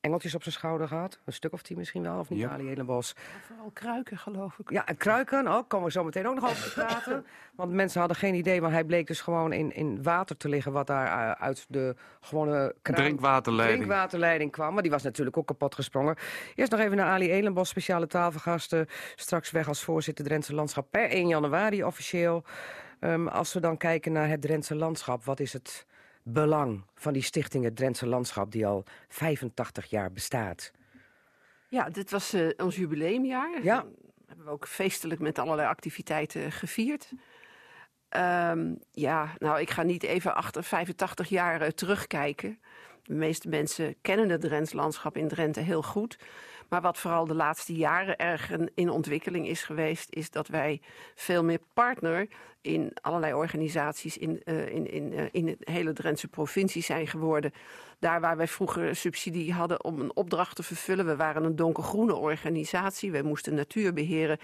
A: engeltjes op zijn schouder gehad. Een stuk of tien misschien wel, of niet, ja. Ali Helenbos?
F: Vooral kruiken, geloof ik.
A: Ja, en kruiken ook. Komen we zo meteen ook nog over praten. Want mensen hadden geen idee, maar hij bleek dus gewoon in, in water te liggen... wat daar uit de gewone kraan...
G: Drinkwaterleiding.
A: Drinkwater waterleiding kwam. Maar die was natuurlijk ook kapot gesprongen. Eerst nog even naar Ali Elenbos, speciale tafelgasten. Straks weg als voorzitter Drentse Landschap per 1 januari officieel. Um, als we dan kijken naar het Drentse Landschap, wat is het belang van die stichting het Drentse Landschap die al 85 jaar bestaat?
F: Ja, dit was uh, ons jubileumjaar.
A: Ja.
F: hebben we ook feestelijk met allerlei activiteiten gevierd. Um, ja, nou, ik ga niet even achter 85 jaar uh, terugkijken. De meeste mensen kennen het Drents landschap in Drenthe heel goed. Maar wat vooral de laatste jaren erg in ontwikkeling is geweest, is dat wij veel meer partner in allerlei organisaties in, uh, in, in, uh, in de hele Drentse provincie zijn geworden. Daar waar wij vroeger subsidie hadden om een opdracht te vervullen. We waren een donkergroene organisatie. Wij moesten natuur beheren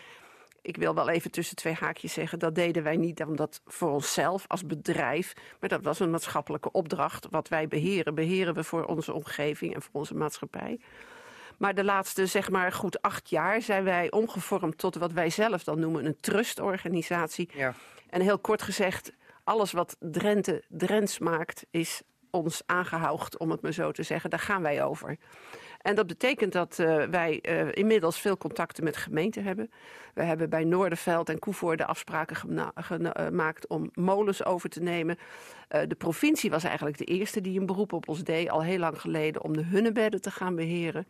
F: ik wil wel even tussen twee haakjes zeggen, dat deden wij niet omdat voor onszelf als bedrijf, maar dat was een maatschappelijke opdracht. Wat wij beheren, beheren we voor onze omgeving en voor onze maatschappij. Maar de laatste, zeg maar, goed acht jaar zijn wij omgevormd tot wat wij zelf dan noemen een trustorganisatie.
A: Ja.
F: En heel kort gezegd, alles wat Drenthe Drents maakt, is ons aangehoogd, om het maar zo te zeggen. Daar gaan wij over. En dat betekent dat uh, wij uh, inmiddels veel contacten met gemeenten hebben. We hebben bij Noorderveld en Koevoorde afspraken gemaakt om molens over te nemen. Uh, de provincie was eigenlijk de eerste die een beroep op ons deed, al heel lang geleden, om de hunnebedden te gaan beheren.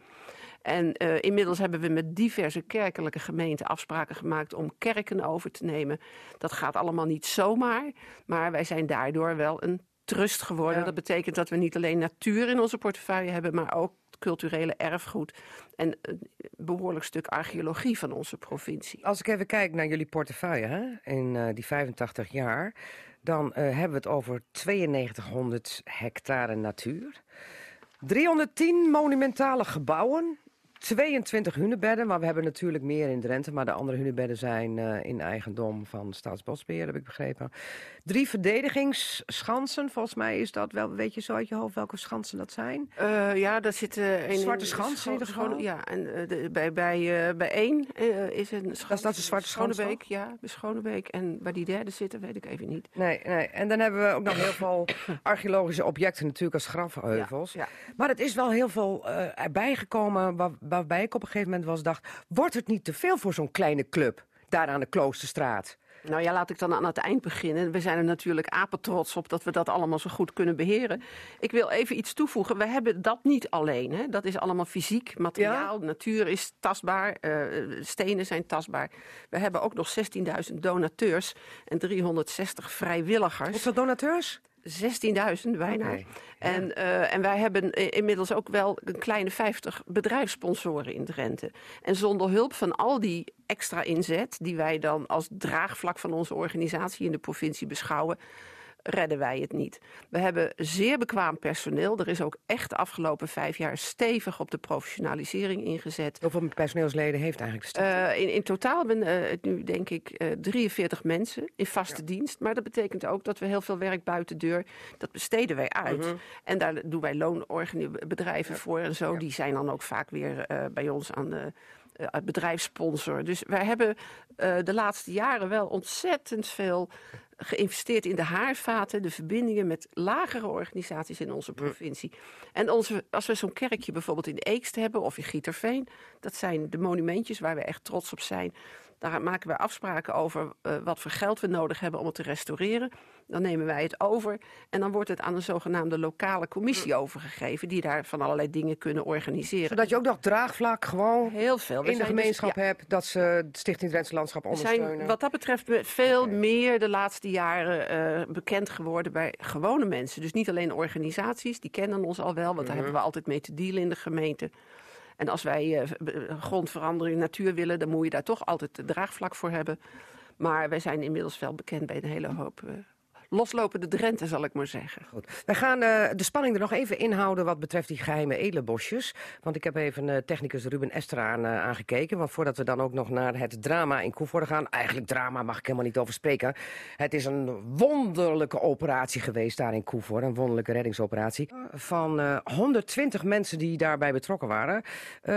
F: En uh, inmiddels hebben we met diverse kerkelijke gemeenten afspraken gemaakt om kerken over te nemen. Dat gaat allemaal niet zomaar, maar wij zijn daardoor wel een trust geworden. Ja. Dat betekent dat we niet alleen natuur in onze portefeuille hebben, maar ook culturele erfgoed en een behoorlijk stuk archeologie van onze provincie.
A: Als ik even kijk naar jullie portefeuille hè, in uh, die 85 jaar, dan uh, hebben we het over 9200 hectare natuur. 310 monumentale gebouwen, 22 hunebedden, maar we hebben natuurlijk meer in Drenthe. Maar de andere hunebedden zijn uh, in eigendom van Staatsbosbeheer, heb ik begrepen. Drie verdedigingsschansen, volgens mij is dat wel, weet je zo uit je hoofd welke schansen dat zijn?
F: Uh, ja, daar zitten...
A: Een, Zwarte schans in ieder geval?
F: Ja, en uh, de, bij, bij, bij één is een schans.
A: Dat is, dat de Zwarte
F: Schonebeek, ja, bij Schonebeek. En waar die derde zitten, weet ik even niet.
A: Nee, nee. En dan hebben we ook nog heel veel archeologische objecten natuurlijk als grafheuvels.
F: Ja, ja.
A: Maar het is wel heel veel erbij gekomen... Waar, waarbij ik op een gegeven moment was dacht... wordt het niet te veel voor zo'n kleine club daar aan de Kloosterstraat?
F: Nou ja, laat ik dan aan het eind beginnen. We zijn er natuurlijk apetrots op dat we dat allemaal zo goed kunnen beheren. Ik wil even iets toevoegen. We hebben dat niet alleen. Hè. Dat is allemaal fysiek, materiaal. Ja? Natuur is tastbaar. Uh, stenen zijn tastbaar. We hebben ook nog 16.000 donateurs en 360 vrijwilligers.
A: Hoeveel donateurs?
F: 16.000 bijna. Okay. En, uh, en wij hebben inmiddels ook wel een kleine 50 bedrijfssponsoren in Drenthe. En zonder hulp van al die extra inzet, die wij dan als draagvlak van onze organisatie in de provincie beschouwen, redden wij het niet. We hebben zeer bekwaam personeel. Er is ook echt de afgelopen vijf jaar stevig op de professionalisering ingezet.
A: Hoeveel personeelsleden heeft eigenlijk de stichting?
F: Uh, in, in totaal hebben uh, het nu denk ik uh, 43 mensen in vaste ja. dienst. Maar dat betekent ook dat we heel veel werk buiten deur, dat besteden wij uit.
A: Mhm.
F: -huh. En daar doen wij loonbedrijven ja. voor en zo. Ja. Die zijn dan ook vaak weer bij ons aan de bedrijfssponsor. Dus wij hebben uh, de laatste jaren wel ontzettend veel geïnvesteerd in de haarvaten, de verbindingen met lagere organisaties in onze provincie. En onze, als we zo'n kerkje bijvoorbeeld in Eekst hebben of in Gieterveen, dat zijn de monumentjes waar we echt trots op zijn. Daar maken we afspraken over wat voor geld we nodig hebben om het te restaureren. Dan nemen wij het over en dan wordt het aan een zogenaamde lokale commissie overgegeven, die daar van allerlei dingen kunnen organiseren.
A: Zodat je ook nog draagvlak gewoon
F: heel veel
A: in de dus- gemeenschap hebt dat ze Stichting Drentse Landschap ondersteunen.
F: We zijn wat dat betreft veel meer de laatste jaren uh, bekend geworden bij gewone mensen. Dus niet alleen organisaties, die kennen ons al wel, want daar mhm. hebben we altijd mee te dealen in de gemeente. En als wij uh, grondverandering natuur willen, dan moet je daar toch altijd draagvlak voor hebben. Maar wij zijn inmiddels wel bekend bij een hele hoop uh, loslopende Drenthe, zal ik maar zeggen.
A: Goed. Wij gaan uh, de spanning er nog even inhouden wat betreft die geheime edelbosjes. Want ik heb even uh, technicus Ruben Ester aan, uh, aangekeken. Want voordat we dan ook nog naar het drama in Koevoorde gaan... eigenlijk drama mag ik helemaal niet over spreken. Het is een wonderlijke operatie geweest daar in Koevoorde. Een wonderlijke reddingsoperatie. Van 120 mensen die daarbij betrokken waren.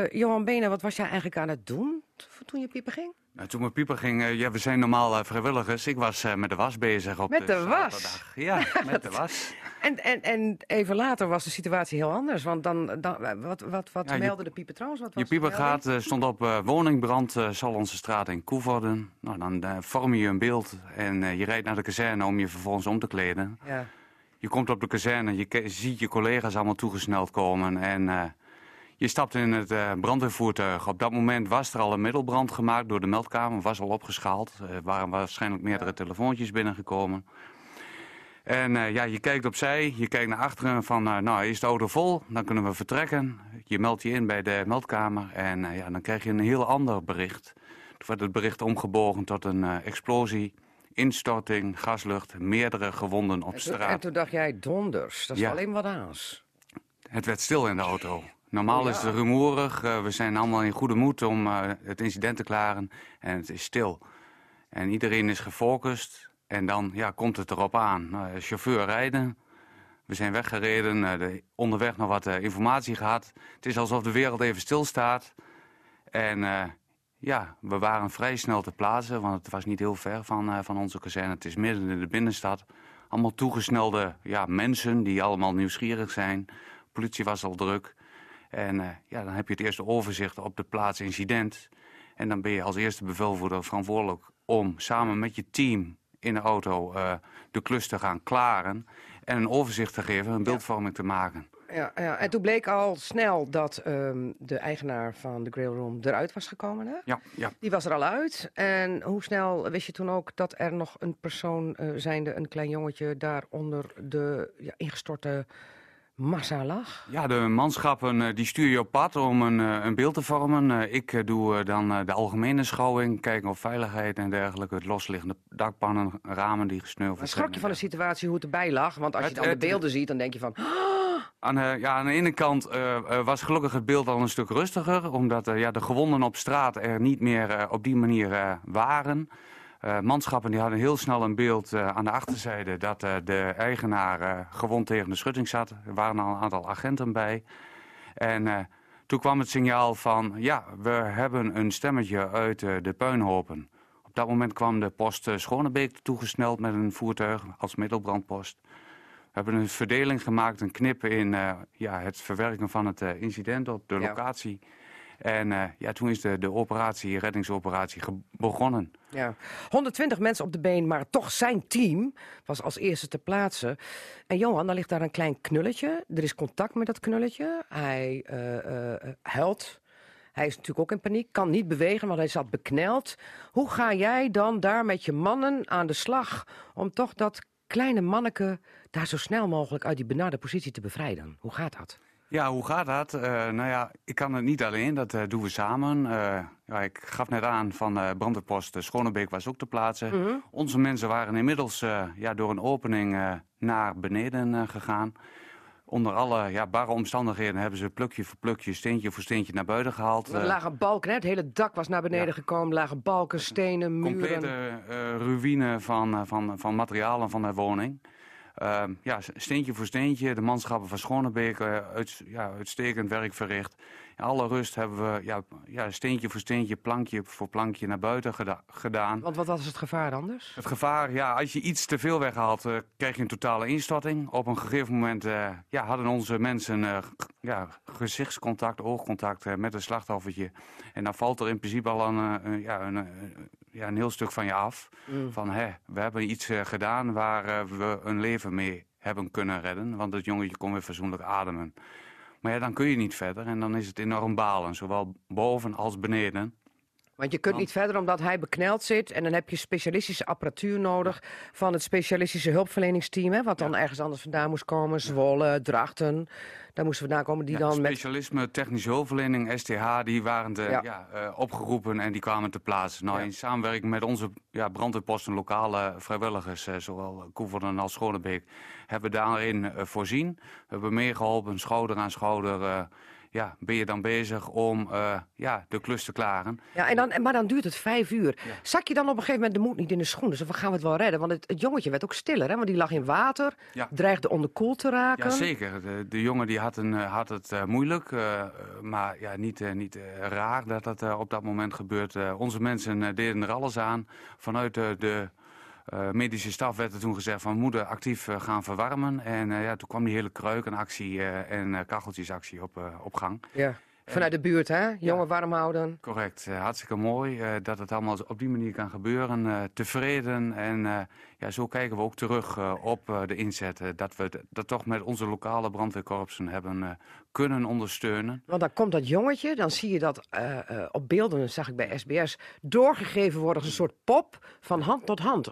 A: Johan Benen, wat was jij eigenlijk aan het doen toen je piepen ging?
G: Nou, toen mijn pieper ging, uh, ja, we zijn normaal uh, vrijwilligers. Ik was uh, met de was bezig op
A: met
G: de,
A: de was?
G: Ja, met de was.
A: En, en, en even later was de situatie heel anders. Want dan, dan wat, wat, wat ja, meldde de pieper trouwens? Wat
G: was je pieper gaat, stond op woningbrand, zal onze straat in Koevorden. Nou, dan vorm je een beeld en je rijdt naar de kazerne om je vervolgens om te kleden. Ja. Je komt op de kazerne, je ziet je collega's allemaal toegesneld komen en je stapt in het uh, brandweervoertuig. Op dat moment was er al een middelbrand gemaakt door de meldkamer. Was al opgeschaald. Er waren waarschijnlijk meerdere telefoontjes binnengekomen. En uh, ja, je kijkt opzij, je kijkt naar achteren van, uh, nou is de auto vol, dan kunnen we vertrekken. Je meldt je in bij de meldkamer en ja, dan krijg je een heel ander bericht. Toen werd het bericht omgebogen tot een explosie, instorting, gaslucht, meerdere gewonden op straat.
A: En toen dacht jij, donders, dat is alleen wat aans.
G: Het werd stil in de auto. Normaal is het rumoerig. Uh, we zijn allemaal in goede moed om uh, het incident te klaren. En het is stil. En iedereen is gefocust. En dan ja, komt het erop aan. Uh, chauffeur rijden. We zijn weggereden. De, onderweg nog wat informatie gehad. Het is alsof de wereld even stilstaat. En ja, we waren vrij snel te plaatsen. Want het was niet heel ver van, van onze kazerne. Het is midden in de binnenstad. Allemaal toegesnelde ja, mensen die allemaal nieuwsgierig zijn. De politie was al druk. En uh, ja, dan heb je het eerste overzicht op de plaats incident. En dan ben je als eerste bevelvoerder verantwoordelijk om samen met je team in de auto uh, de klus te gaan klaren. En een overzicht te geven, een beeldvorming te maken.
A: Ja, ja, en toen bleek al snel dat um, de eigenaar van de Grail Room eruit was gekomen. Hè?
G: Ja, ja.
A: Die was er al uit. En hoe snel wist je toen ook dat er nog een persoon, uh, zijnde een klein jongetje, daar onder de ja, ingestorte massa lag?
G: Ja, de manschappen eh, die stuur je op pad om een, eh, een beeld te vormen. Eh, ik doe dan de algemene schouwing, kijken op veiligheid en dergelijke. Het losliggende dakpannen, ramen die gesneuveld zijn.
A: Schrok je van de situatie hoe het erbij lag? Want als je dan de beelden ziet, dan denk je van...
G: Aan, de, ja, aan de ene kant was gelukkig het beeld al een stuk rustiger. Omdat ja, de gewonden op straat er niet meer op die manier waren. Uh, manschappen die hadden heel snel een beeld uh, aan de achterzijde dat uh, de eigenaar gewond tegen de schutting zat. Er waren al een aantal agenten bij. En toen kwam het signaal van, ja, we hebben een stemmetje uit de puinhopen. Op dat moment kwam de post Schonebeek toegesneld met een voertuig als middelbrandpost. We hebben een verdeling gemaakt, een knip in ja, het verwerken van het incident op de locatie. En uh, ja, toen is de, de operatie, reddingsoperatie begonnen.
A: Ja, 120 mensen op de been, maar toch zijn team was als eerste te plaatsen. En Johan, dan ligt daar een klein knulletje. Er is contact met dat knulletje. Hij uh, uh, huilt. Hij is natuurlijk ook in paniek, kan niet bewegen, want hij zat bekneld. Hoe ga jij dan daar met je mannen aan de slag om toch dat kleine manneke daar zo snel mogelijk uit die benarde positie te bevrijden? Hoe gaat dat?
G: Ja, hoe gaat dat? Uh, nou ja, ik kan het niet alleen, dat uh, doen we samen. Uh, ja, ik gaf net aan van uh, brandweerpost Schonebeek was ook te plaatsen. Mm -hmm. Onze mensen waren inmiddels ja, door een opening naar beneden gegaan. Onder alle ja, barre omstandigheden hebben ze plukje voor plukje, steentje voor steentje naar buiten gehaald.
A: Er lagen balken, het hele dak was naar beneden ja. gekomen. lagen balken, stenen, muren.
G: Complete ruïne van, van, van materialen van de woning. Ehm, ja, steentje voor steentje. De manschappen van Schonebeek uit, ja, uitstekend werk verricht. In alle rust hebben we ja, ja, steentje voor steentje, plankje voor plankje naar buiten gedaan.
A: Want wat was het gevaar anders?
G: Het gevaar, ja, als je iets te veel weghaalt, uh, krijg je een totale instorting. Op een gegeven moment uh, ja, hadden onze mensen uh, ja, gezichtscontact, oogcontact met een slachtoffertje. En dan valt er in principe al een, ja, een, ja, een heel stuk van je af. Mm. Van, hè, we hebben iets gedaan waar we een leven mee hebben kunnen redden. Want het jongetje kon weer verzoenlijk ademen. Maar ja, dan kun je niet verder en dan is het enorm balen, zowel boven als beneden.
A: Want je kunt niet verder omdat hij bekneld zit. En dan heb je specialistische apparatuur nodig van het specialistische hulpverleningsteam. Hè, wat dan ergens anders vandaan moest komen. Zwolle, Drachten. Daar moesten we vandaan komen. Die dan
G: specialisme, technische hulpverlening, STH, die waren de, ja. uh, opgeroepen en die kwamen te plaatsen. Nou, in samenwerking met onze ja, brandweerposten, lokale vrijwilligers, uh, zowel Koeverden als Schonebeek, hebben we daarin uh, voorzien. We hebben meegeholpen, schouder aan schouder ja, ben je dan bezig om uh, ja, de klus te klaren.
A: Ja, en dan, maar dan duurt het vijf uur. Zak je dan op een gegeven moment de moed niet in de schoenen? Dus van gaan we het wel redden? Want het, het jongetje werd ook stiller, hè? want die lag in water, ja. dreigde onderkoeld te raken.
G: Ja, zeker. De, de jongen die had, een, had het uh, moeilijk, uh, maar ja, niet, niet raar dat dat op dat moment gebeurt. onze mensen deden er alles aan vanuit de uh, medische staf werd er toen gezegd van we moeten actief uh, gaan verwarmen. En uh, ja, toen kwam die hele kruikenactie en kacheltjesactie op, op gang.
A: Ja. Vanuit de buurt, hè? Jongen warm houden.
G: Correct. hartstikke mooi dat het allemaal op die manier kan gebeuren. tevreden. En ja, zo kijken we ook terug op de inzet. dat we dat toch met onze lokale brandweerkorpsen hebben kunnen ondersteunen.
A: Want dan komt dat jongetje, dan zie je dat op beelden, zag ik bij SBS, doorgegeven worden als een soort pop van hand tot hand.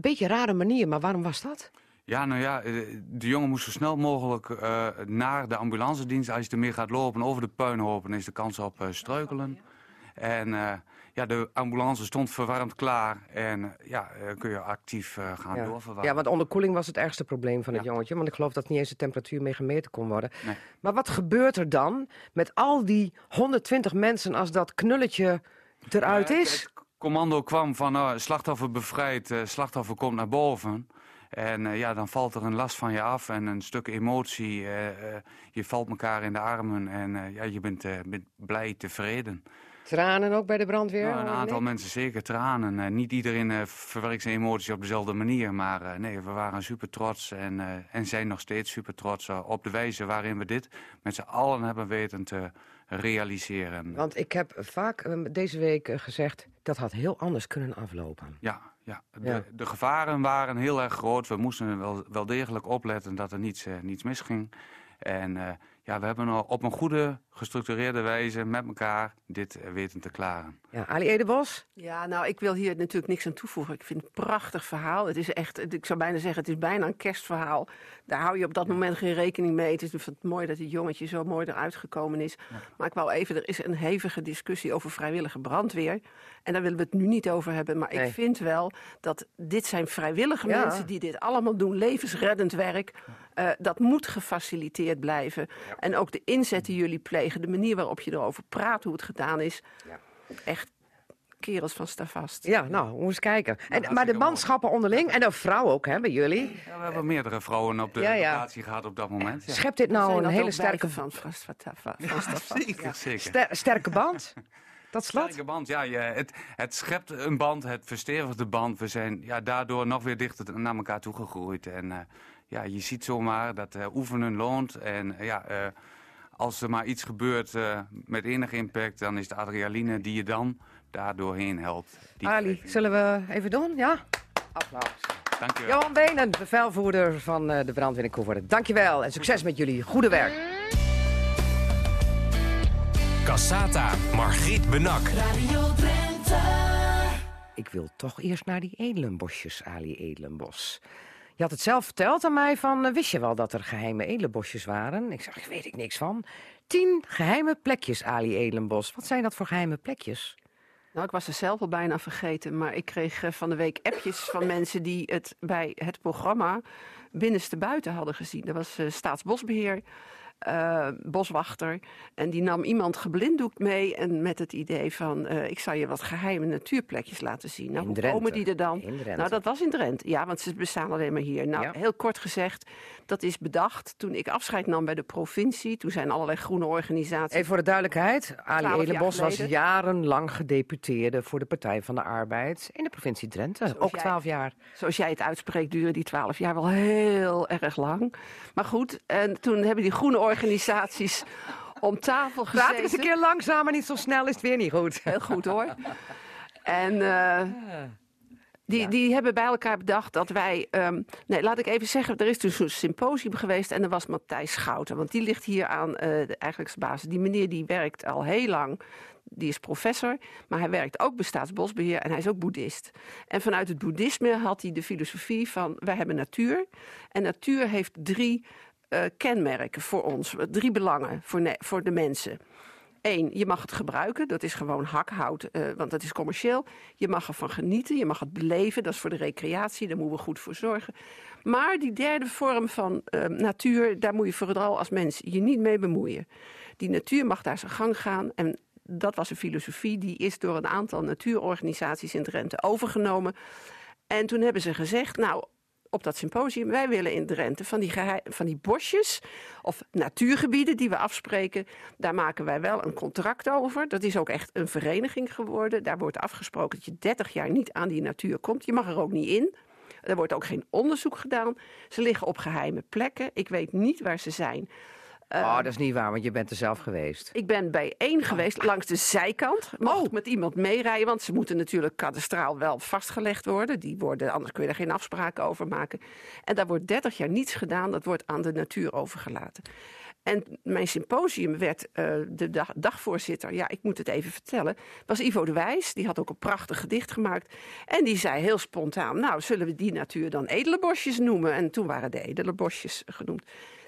A: Beetje een rare manier, maar waarom was dat?
G: Ja, nou ja, eh, de jongen moest zo snel mogelijk uh, naar de ambulancedienst. Als je er meer gaat lopen over de puinhopen, is de kans op uh, struikelen. En uh, ja, de ambulance stond verwarmd klaar. En ja, kun je actief gaan
A: ja.
G: doorverwarmen.
A: Ja, want onderkoeling was het ergste probleem van het jongetje. Want ik geloof dat niet eens de temperatuur mee gemeten kon worden. Nee. Maar wat gebeurt er dan met al die 120 mensen als dat knulletje eruit is? Het
G: commando kwam van uh, slachtoffer bevrijd, slachtoffer komt naar boven. En uh, ja, dan valt er een last van je af en een stuk emotie. Uh, uh, je valt elkaar in de armen en ja, je bent, bent, blij, tevreden.
A: Tranen ook bij de brandweer?
G: Nou, een aantal mensen zeker tranen. niet iedereen verwerkt zijn emoties op dezelfde manier. Maar nee, we waren super trots en, en zijn nog steeds super trots op de wijze waarin we dit met z'n allen hebben weten te realiseren.
A: Want ik heb vaak deze week gezegd, dat had heel anders kunnen aflopen.
G: Ja, ja, de, de, gevaren waren heel erg groot. We moesten wel, wel degelijk opletten dat er niets, uh, niets misging. En uh, ja, we hebben op een goede, gestructureerde wijze met elkaar dit weten te klaren.
A: Ja, Ali Edebos?
F: Ja, nou, ik wil hier natuurlijk niks aan toevoegen. Ik vind het een prachtig verhaal. Het is echt, ik zou bijna zeggen, het is bijna een kerstverhaal. Daar hou je op dat moment geen rekening mee. Het is mooi dat het jongetje zo mooi eruit gekomen is. Maar ik wou even, er is een hevige discussie over vrijwillige brandweer. En daar willen we het nu niet over hebben. Maar ik vind wel dat dit zijn vrijwillige mensen die dit allemaal doen. Levensreddend werk. Uh, dat moet gefaciliteerd blijven. En ook de inzet die jullie plegen, de manier waarop je erover praat, hoe het gedaan is. Ja. Echt kerels van Stavast.
A: Ja, nou, we eens kijken. En, maar de manschappen onderling, en de vrouwen ook, hè, bij jullie?
G: Ja, we hebben meerdere vrouwen op de ja, locatie gehad op dat moment.
A: Schept dit nou een hele sterke...
F: van, van, van,
G: zeker, zeker.
A: sterke band? Dat slot?
G: Sterke band, ja. Je, het, het schept een band, het verstevigt de band. We zijn ja, daardoor nog weer dichter naar elkaar toegegroeid. En uh, ja, je ziet zomaar dat uh, oefenen loont. En uh, ja, als er maar iets gebeurt met enige impact... dan is de adrenaline die je dan daar doorheen helpt.
A: Ali, zullen we even doen? Ja? Applaus.
G: Dankjewel.
A: Johan Benen, bevelvoerder van de brandweer in Koevoorde. Dankjewel en succes met jullie goede werk.
B: Cassata, Margriet Benak. Radio Drenthe.
A: Ik wil toch eerst naar die edelenbosjes, Ali Edelenbos. Je had het zelf verteld aan mij van, eh, wist je wel dat er geheime edelenbosjes waren? Ik zeg, weet ik niks van. Tien geheime plekjes, Ali Edelenbos. Wat zijn dat voor geheime plekjes?
F: Nou, ik was er zelf al bijna vergeten, maar ik kreeg eh, van de week appjes van mensen die het bij het programma binnenste buiten hadden gezien. Dat was uh, Staatsbosbeheer. Uh, boswachter. En die nam iemand geblinddoekt mee en met het idee van... Uh, ik zal je wat geheime natuurplekjes laten zien. Nou, hoe komen die er dan? Nou, dat was in Drenthe. Ja, want ze bestaan alleen maar hier. Nou, heel kort gezegd, dat is bedacht toen ik afscheid nam bij de provincie. Toen zijn allerlei groene organisaties...
A: Even voor de duidelijkheid. Ali Elenbos was jarenlang gedeputeerde voor de Partij van de Arbeid... in de provincie Drenthe. Ook twaalf jaar.
F: Zoals jij het uitspreekt, duren die twaalf jaar wel heel erg lang. Maar goed, en toen hebben die groene organisaties om tafel gezeten.
A: Praat eens een keer langzamer, niet zo snel is het weer niet goed.
F: Heel goed hoor. En uh, die, die hebben bij elkaar bedacht dat wij... Um, nee, laat ik even zeggen, er is dus een symposium geweest... en er was Matthijs Schouten, want die ligt hier aan uh, de eigenlijkse basis. Die meneer die werkt al heel lang die is professor, maar hij werkt ook bij Staatsbosbeheer en hij is ook boeddhist. En vanuit het boeddhisme had hij de filosofie van wij hebben natuur. En natuur heeft drie kenmerken voor ons, drie belangen voor, voor de mensen. Eén, je mag het gebruiken, dat is gewoon hakhout, uh, want dat is commercieel. Je mag ervan genieten, je mag het beleven, dat is voor de recreatie, daar moeten we goed voor zorgen. Maar die derde vorm van uh, natuur, daar moet je vooral als mens je niet mee bemoeien. Die natuur mag daar zijn gang gaan en dat was een filosofie die is door een aantal natuurorganisaties in Drenthe overgenomen. En toen hebben ze gezegd, nou, op dat symposium, wij willen in Drenthe van die, van die bosjes of natuurgebieden die we afspreken, daar maken wij wel een contract over. Dat is ook echt een vereniging geworden. Daar wordt afgesproken dat je 30 jaar niet aan die natuur komt. Je mag er ook niet in. Er wordt ook geen onderzoek gedaan. Ze liggen op geheime plekken. Ik weet niet waar ze zijn.
A: Oh, dat is niet waar, want je bent er zelf geweest.
F: Ik ben bij één oh. geweest, langs de zijkant. Mocht oh. met iemand meerijden, want ze moeten natuurlijk kadastraal wel vastgelegd worden. Die worden, anders kun je er geen afspraken over maken. En daar wordt 30 jaar niets gedaan, dat wordt aan de natuur overgelaten. En mijn symposium werd uh, de dag, dagvoorzitter, ja, ik moet het even vertellen, was Ivo de Wijs. Die had ook een prachtig gedicht gemaakt. En die zei heel spontaan, nou, zullen we die natuur dan edele bosjes noemen? En toen waren de edele bosjes genoemd.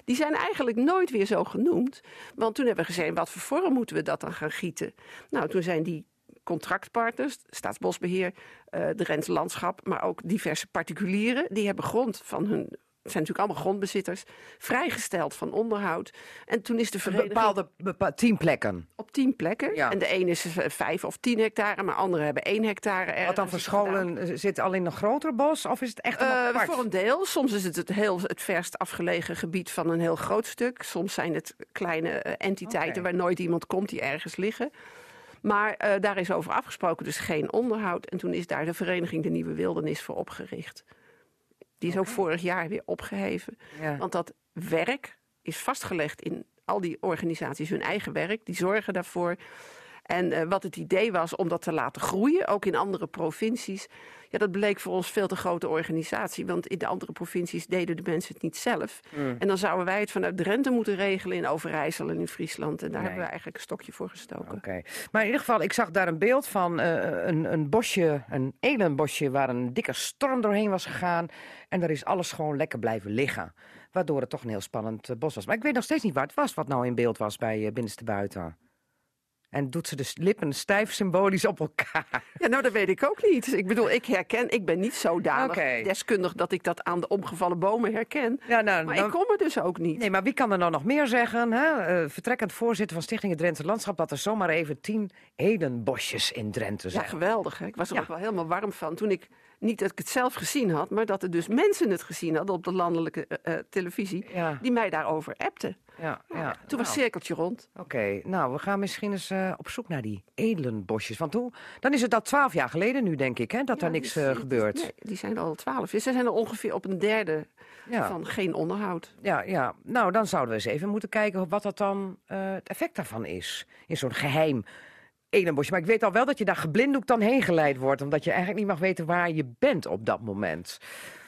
F: Die zijn eigenlijk nooit weer zo genoemd. Want toen hebben we gezegd, wat voor vorm moeten we dat dan gaan gieten? Nou, toen zijn die contractpartners, Staatsbosbeheer, uh, de Rens Landschap, maar ook diverse particulieren, die hebben grond van hun zijn natuurlijk allemaal grondbezitters, vrijgesteld van onderhoud. En toen is de vereniging...
A: Bepaalde, bepaalde tien plekken?
F: Op tien plekken. Ja. En de ene is vijf of tien hectare, maar anderen hebben één hectare.
A: Wat dan voor scholen zit al in een groter bos? Of is het echt een uh,
F: Voor een deel. Soms is het het, heel, het verst afgelegen gebied van een heel groot stuk. Soms zijn het kleine eh, entiteiten waar nooit iemand komt die ergens liggen. Maar uh, daar is over afgesproken, dus geen onderhoud. En toen is daar de vereniging De Nieuwe Wildernis voor opgericht. Die is ook vorig jaar weer opgeheven. Want dat werk is vastgelegd in al die organisaties, hun eigen werk. Die zorgen daarvoor. En uh, wat het idee was om dat te laten groeien, ook in andere provincies. Ja, dat bleek voor ons veel te grote organisatie. Want in de andere provincies deden de mensen het niet zelf. Mm. En dan zouden wij het vanuit Drenthe moeten regelen in Overijssel en in Friesland. En daar hebben we eigenlijk een stokje voor gestoken.
A: Oké. Maar in ieder geval, ik zag daar een beeld van uh, een, een bosje, een elenbosje... waar een dikke storm doorheen was gegaan. En daar is alles gewoon lekker blijven liggen. Waardoor het toch een heel spannend uh, bos was. Maar ik weet nog steeds niet waar het was wat nou in beeld was bij uh, Binnenste Buiten. En doet ze de lippen stijf symbolisch op elkaar?
F: Ja, nou, dat weet ik ook niet. Ik bedoel, ik herken, ik ben niet zodanig deskundig dat ik dat aan de omgevallen bomen herken. Ja, nou, maar ik kom er dus ook niet.
A: Nee, maar wie kan er nou nog meer zeggen? Hè? Uh, vertrekkend voorzitter van Stichting het Drenthe Landschap... dat er zomaar even tien edenbosjes in Drenthe zijn.
F: Ja, geweldig. Hè? Ik was er ook wel helemaal warm van toen ik niet dat ik het zelf gezien had, maar dat er dus mensen het gezien hadden op de landelijke uh, televisie, die mij daarover appten. Ja, ja, toen was nou. cirkeltje rond.
A: Oké, nou, we gaan misschien eens uh, op zoek naar die edelenbosjes. Want hoe, dan is het al twaalf jaar geleden nu, denk ik, hè, dat er niks uh, gebeurt. Nee,
F: die zijn al twaalf. Ze zijn er ongeveer op een derde van geen onderhoud.
A: Ja, ja, nou, dan zouden we eens even moeten kijken wat dat dan het effect daarvan is. In zo'n geheim Elenbosje. Maar ik weet al wel dat je daar geblinddoekt dan heen geleid wordt. Omdat je eigenlijk niet mag weten waar je bent op dat moment.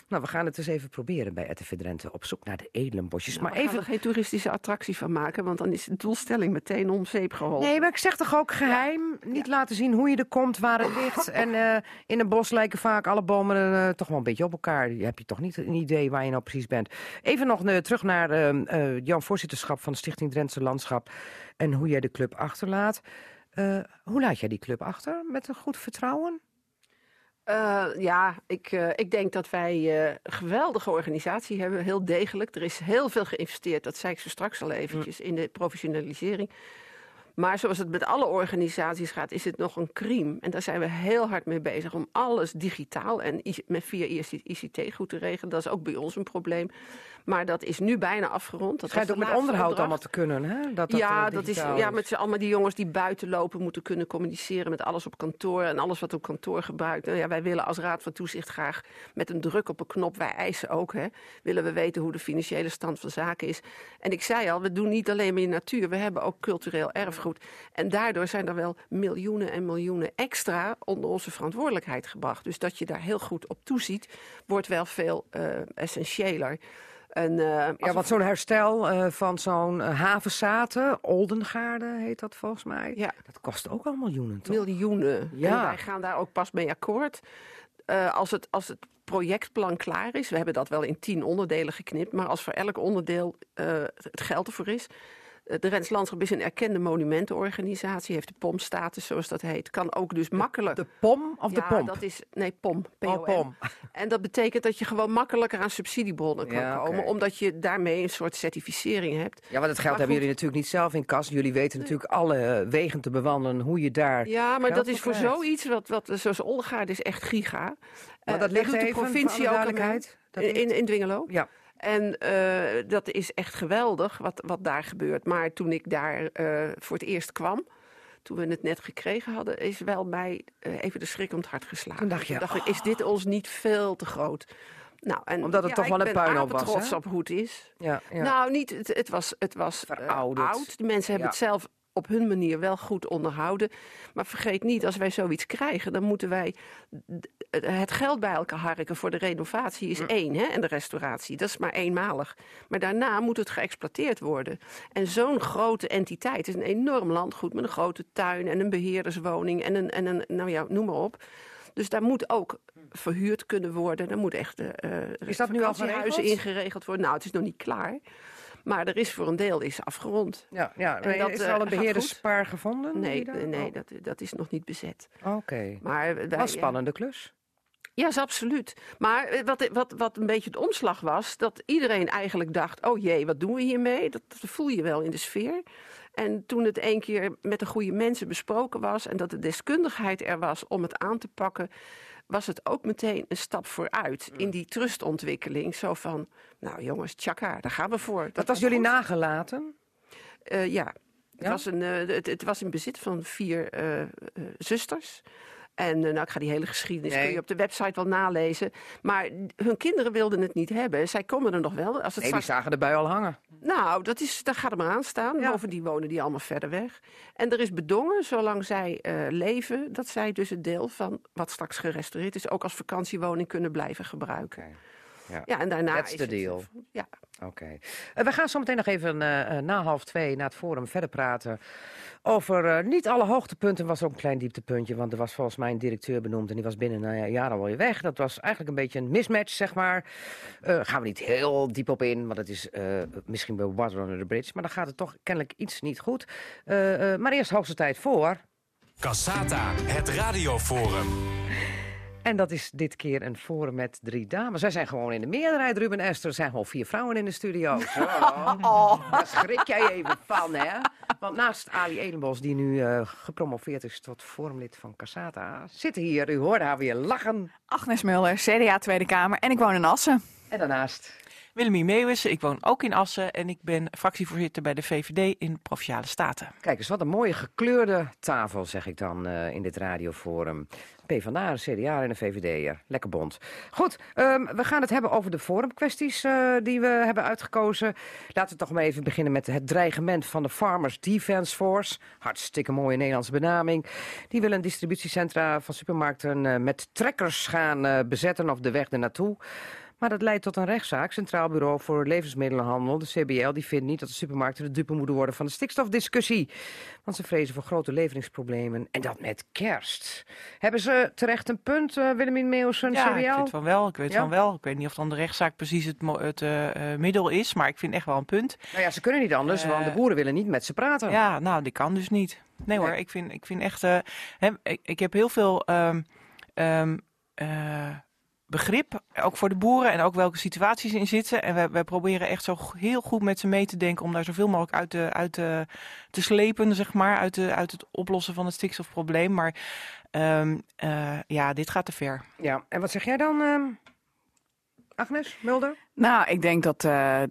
A: Nou, we gaan het eens even proberen bij RTV Drenthe op zoek naar de edelenbosjes.
F: Nou,
A: maar we even
F: er geen toeristische attractie van maken, want dan is de doelstelling meteen om zeep geholpen.
A: Nee, maar ik zeg toch ook geheim. Niet laten zien hoe je er komt, waar het ligt. En uh, in een bos lijken vaak alle bomen uh, toch wel een beetje op elkaar. Je hebt je toch niet een idee waar je nou precies bent. Even nog uh, terug naar jouw voorzitterschap van de Stichting Drentse Landschap en hoe jij de club achterlaat. Hoe laat jij die club achter? Met een goed vertrouwen?
F: Uh, ja, ik, uh, ik denk dat wij uh, een geweldige organisatie hebben, heel degelijk. Er is heel veel geïnvesteerd, dat zei ik zo straks al eventjes, in de professionalisering. Maar zoals het met alle organisaties gaat, is het nog een crime. En daar zijn we heel hard mee bezig om alles digitaal en met via ICT goed te regelen. Dat is ook bij ons een probleem. Maar dat is nu bijna afgerond. Dat
A: schijnt ook met onderhoud allemaal te kunnen, hè?
F: Dat, dat ja, dat is, ja, met allemaal die jongens die buiten lopen moeten kunnen communiceren met alles op kantoor en alles wat op kantoor gebruikt. Nou ja, wij willen als Raad van Toezicht graag met een druk op een knop, wij eisen ook, hè, willen we weten hoe de financiële stand van zaken is. En ik zei al, we doen niet alleen in natuur, we hebben ook cultureel erfgoed. En daardoor zijn er wel miljoenen en miljoenen extra onder onze verantwoordelijkheid gebracht. Dus dat je daar heel goed op toeziet, wordt wel veel uh, essentiëler.
A: En, uh, ja, want zo'n herstel uh, van zo'n havenzaten, Oldengaarde heet dat volgens mij. Ja. Dat kost ook al miljoenen, toch?
F: Miljoenen. Ja. En wij gaan daar ook pas mee akkoord. als, het, als het projectplan klaar is, we hebben dat wel in tien onderdelen geknipt, maar als voor elk onderdeel het geld ervoor is, de Rens Landschap is een erkende monumentenorganisatie, heeft de POM-status, zoals dat heet. Kan ook dus makkelijk.
A: De POM of de POM?
F: dat is. Nee, POM. Oh, POM. En dat betekent dat je gewoon makkelijker aan subsidiebronnen kan komen, omdat je daarmee een soort certificering hebt.
A: Ja, maar dat geld hebben jullie natuurlijk niet zelf in kas. Jullie weten natuurlijk alle wegen te bewandelen, hoe je daar.
F: Ja, maar dat is voor zoiets, wat, wat, zoals Olgaard is echt giga.
A: Maar dat uh, ligt even, de provincie ook
F: in, in Dwingelo. Ja. En uh, dat is echt geweldig wat, wat daar gebeurt. Maar toen ik daar uh, voor het eerst kwam, toen we het net gekregen hadden, is wel mij uh, even de schrik om het hart geslagen.
A: Toen dacht je,
F: dacht ik, is dit ons niet veel te groot?
A: Nou, en, Omdat het toch wel een puinhoop was,
F: trots op hoe het is. Ja, ja. Nou, niet, het, het was, het was oud. De mensen hebben het zelf op hun manier wel goed onderhouden. Maar vergeet niet, als wij zoiets krijgen, dan moeten wij het geld bij elkaar harken voor de renovatie is één hè, en de restauratie. Dat is maar eenmalig. Maar daarna moet het geëxploiteerd worden. En zo'n grote entiteit is een enorm landgoed met een grote tuin en een beheerderswoning en een, en een nou ja, noem maar op. Dus daar moet ook verhuurd kunnen worden. Er moet echt uh,
A: is dat nu al
F: huizen ingeregeld worden. Nou, het is nog niet klaar. Maar er is voor een deel is afgerond.
A: Ja, ja. En dat, is er al een beheerderspaar gevonden?
F: Nee, nee oh. dat, dat is nog niet bezet.
A: Oké. Maar een spannende klus.
F: Ja, is absoluut. Maar eh, wat, wat, wat een beetje het omslag was, dat iedereen eigenlijk dacht: oh jee, wat doen we hiermee? Dat, dat voel je wel in de sfeer. En toen het een keer met de goede mensen besproken was en dat de deskundigheid er was om het aan te pakken, was het ook meteen een stap vooruit in die trustontwikkeling. Zo van, nou jongens, tjaka, daar gaan we voor.
A: Dat, dat was jullie nagelaten?
F: Uh, ja. Het, was een, uh, het, het, was in bezit van vier uh, zusters. En nou, ik ga die hele geschiedenis kun je op de website wel nalezen. Maar hun kinderen wilden het niet hebben. Zij komen er nog wel.
A: Als het nee, die zagen erbij al hangen.
F: Nou, dat, is, dat gaat er maar aan staan. Ja. Bovendien wonen die allemaal verder weg. En er is bedongen, zolang zij uh, leven, dat zij dus het deel van wat straks gerestaureerd is, ook als vakantiewoning kunnen blijven gebruiken. Okay. Ja. ja, en daarna
A: That's is the deal. ja. Oké. Uh, we gaan zo meteen nog even uh, na half twee naar het forum verder praten over uh, niet alle hoogtepunten. was ook een klein dieptepuntje, want er was volgens mij een directeur benoemd en die was binnen een jaar alweer weg. Dat was eigenlijk een beetje een mismatch, zeg maar. gaan we niet heel diep op in, want het is misschien bij Water Under the Bridge, maar dan gaat het toch kennelijk iets niet goed. maar eerst hoogste tijd voor...
B: Cassata, het radioforum.
A: En dat is dit keer een forum met drie dames. Zij zijn gewoon in de meerderheid, Ruben Esther. Er zijn gewoon vier vrouwen in de studio. Zo. Oh, daar schrik jij even van, hè? Want naast Ali Edenbos, die nu uh, gepromoveerd is tot forumlid van Cassata... zitten hier, u hoorde haar weer lachen.
C: Agnes Muller, CDA Tweede Kamer en ik woon in Assen.
A: En daarnaast...
H: Willemie Meeuwissen, ik woon ook in Assen en ik ben fractievoorzitter bij de VVD in Provinciale Staten.
A: Kijk eens, wat een mooie gekleurde tafel, zeg ik dan, uh, in dit radioforum. PvdA, een CDA en een VVD'er. Lekker bond. Goed, um, we gaan het hebben over de forumkwesties uh, die we hebben uitgekozen. Laten we toch maar even beginnen met het dreigement van de Farmers Defence Force. Hartstikke mooie Nederlandse benaming. Die willen distributiecentra van supermarkten uh, met trekkers gaan uh, bezetten of de weg ernaartoe. Maar dat leidt tot een rechtszaak. Centraal Bureau voor Levensmiddelenhandel, de CBL, die vindt niet dat de supermarkten de dupe moeten worden van de stikstofdiscussie. Want ze vrezen voor grote leveringsproblemen. En dat met kerst. Hebben ze terecht een punt, uh, Willemien Meeuwsen,
H: ja,
A: CBL?
H: ik weet van wel. Ik weet van wel. Ik weet niet of dan de rechtszaak precies het, het uh, middel is, maar ik vind echt wel een punt.
A: Nou ja, ze kunnen niet anders, want de boeren willen niet met ze praten.
H: Ja, nou, die kan dus niet. Nee, hoor, ik vind, ik vind echt... Hè, ik, ik, heb heel veel... Um, um, eh, begrip, ook voor de boeren en ook welke situaties in zitten. En wij, proberen echt zo heel goed met ze mee te denken om daar zoveel mogelijk uit te, uit te slepen, zeg maar, uit, de, uit het oplossen van het stikstofprobleem. Maar ehm, eh, ja, dit gaat te ver.
A: Ja, en wat zeg jij dan, ehm, Agnes Mulder?
C: Nou, ik denk dat, uh,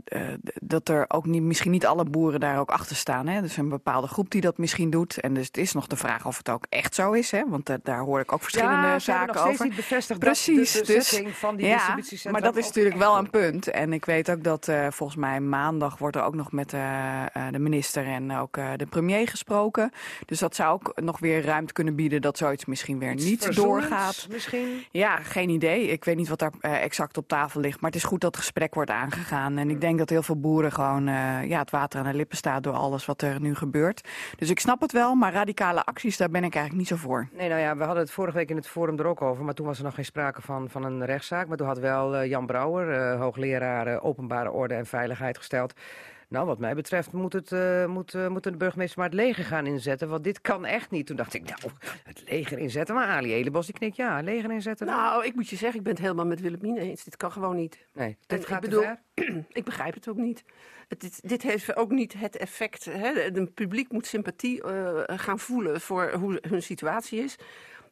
C: dat er ook niet, misschien niet alle boeren daar ook achter staan. Hè? Er is een bepaalde groep die dat misschien doet. En dus het is nog de vraag of het ook echt zo is. Hè? Want uh, daar hoor ik ook verschillende
A: ja,
C: zaken
A: nog
C: over.
A: Niet bevestigd
C: Precies.
A: Dat de, de dus, van die
C: ja, maar dat is natuurlijk wel een punt. En ik weet ook dat volgens mij maandag wordt er ook nog met de minister en ook de premier gesproken. Dus dat zou ook nog weer ruimte kunnen bieden dat zoiets misschien weer niet doorgaat.
A: Misschien?
C: Ja, geen idee. Ik weet niet wat daar exact op tafel ligt. Maar het is goed dat het gesprek wordt aangegaan. En ik denk dat heel veel boeren gewoon uh, ja, het water aan de lippen staat door alles wat er nu gebeurt. Dus ik snap het wel, maar radicale acties, daar ben ik eigenlijk niet zo voor.
A: Nee, nou ja, we hadden het vorige week in het forum er ook over. Maar toen was er nog geen sprake van, van een rechtszaak. Maar toen had wel uh, Jan Brouwer, uh, hoogleraar openbare orde en veiligheid, gesteld. Nou, wat mij betreft moet, het, uh, moet, uh, moet de burgemeester maar het leger gaan inzetten. Want dit kan echt niet. Toen dacht ik, nou, het leger inzetten. Maar Ali Elenbos, die knikt, ja, leger inzetten.
F: Nou, ik moet je zeggen, ik ben het helemaal met Willemine eens. Dit kan gewoon niet.
A: Nee, dit
F: en
A: gaat
F: ik bedoel,
A: ver.
F: ik begrijp het ook niet. Het, dit, dit, heeft ook niet het effect. Hè? Het publiek moet sympathie uh, gaan voelen voor hoe hun situatie is.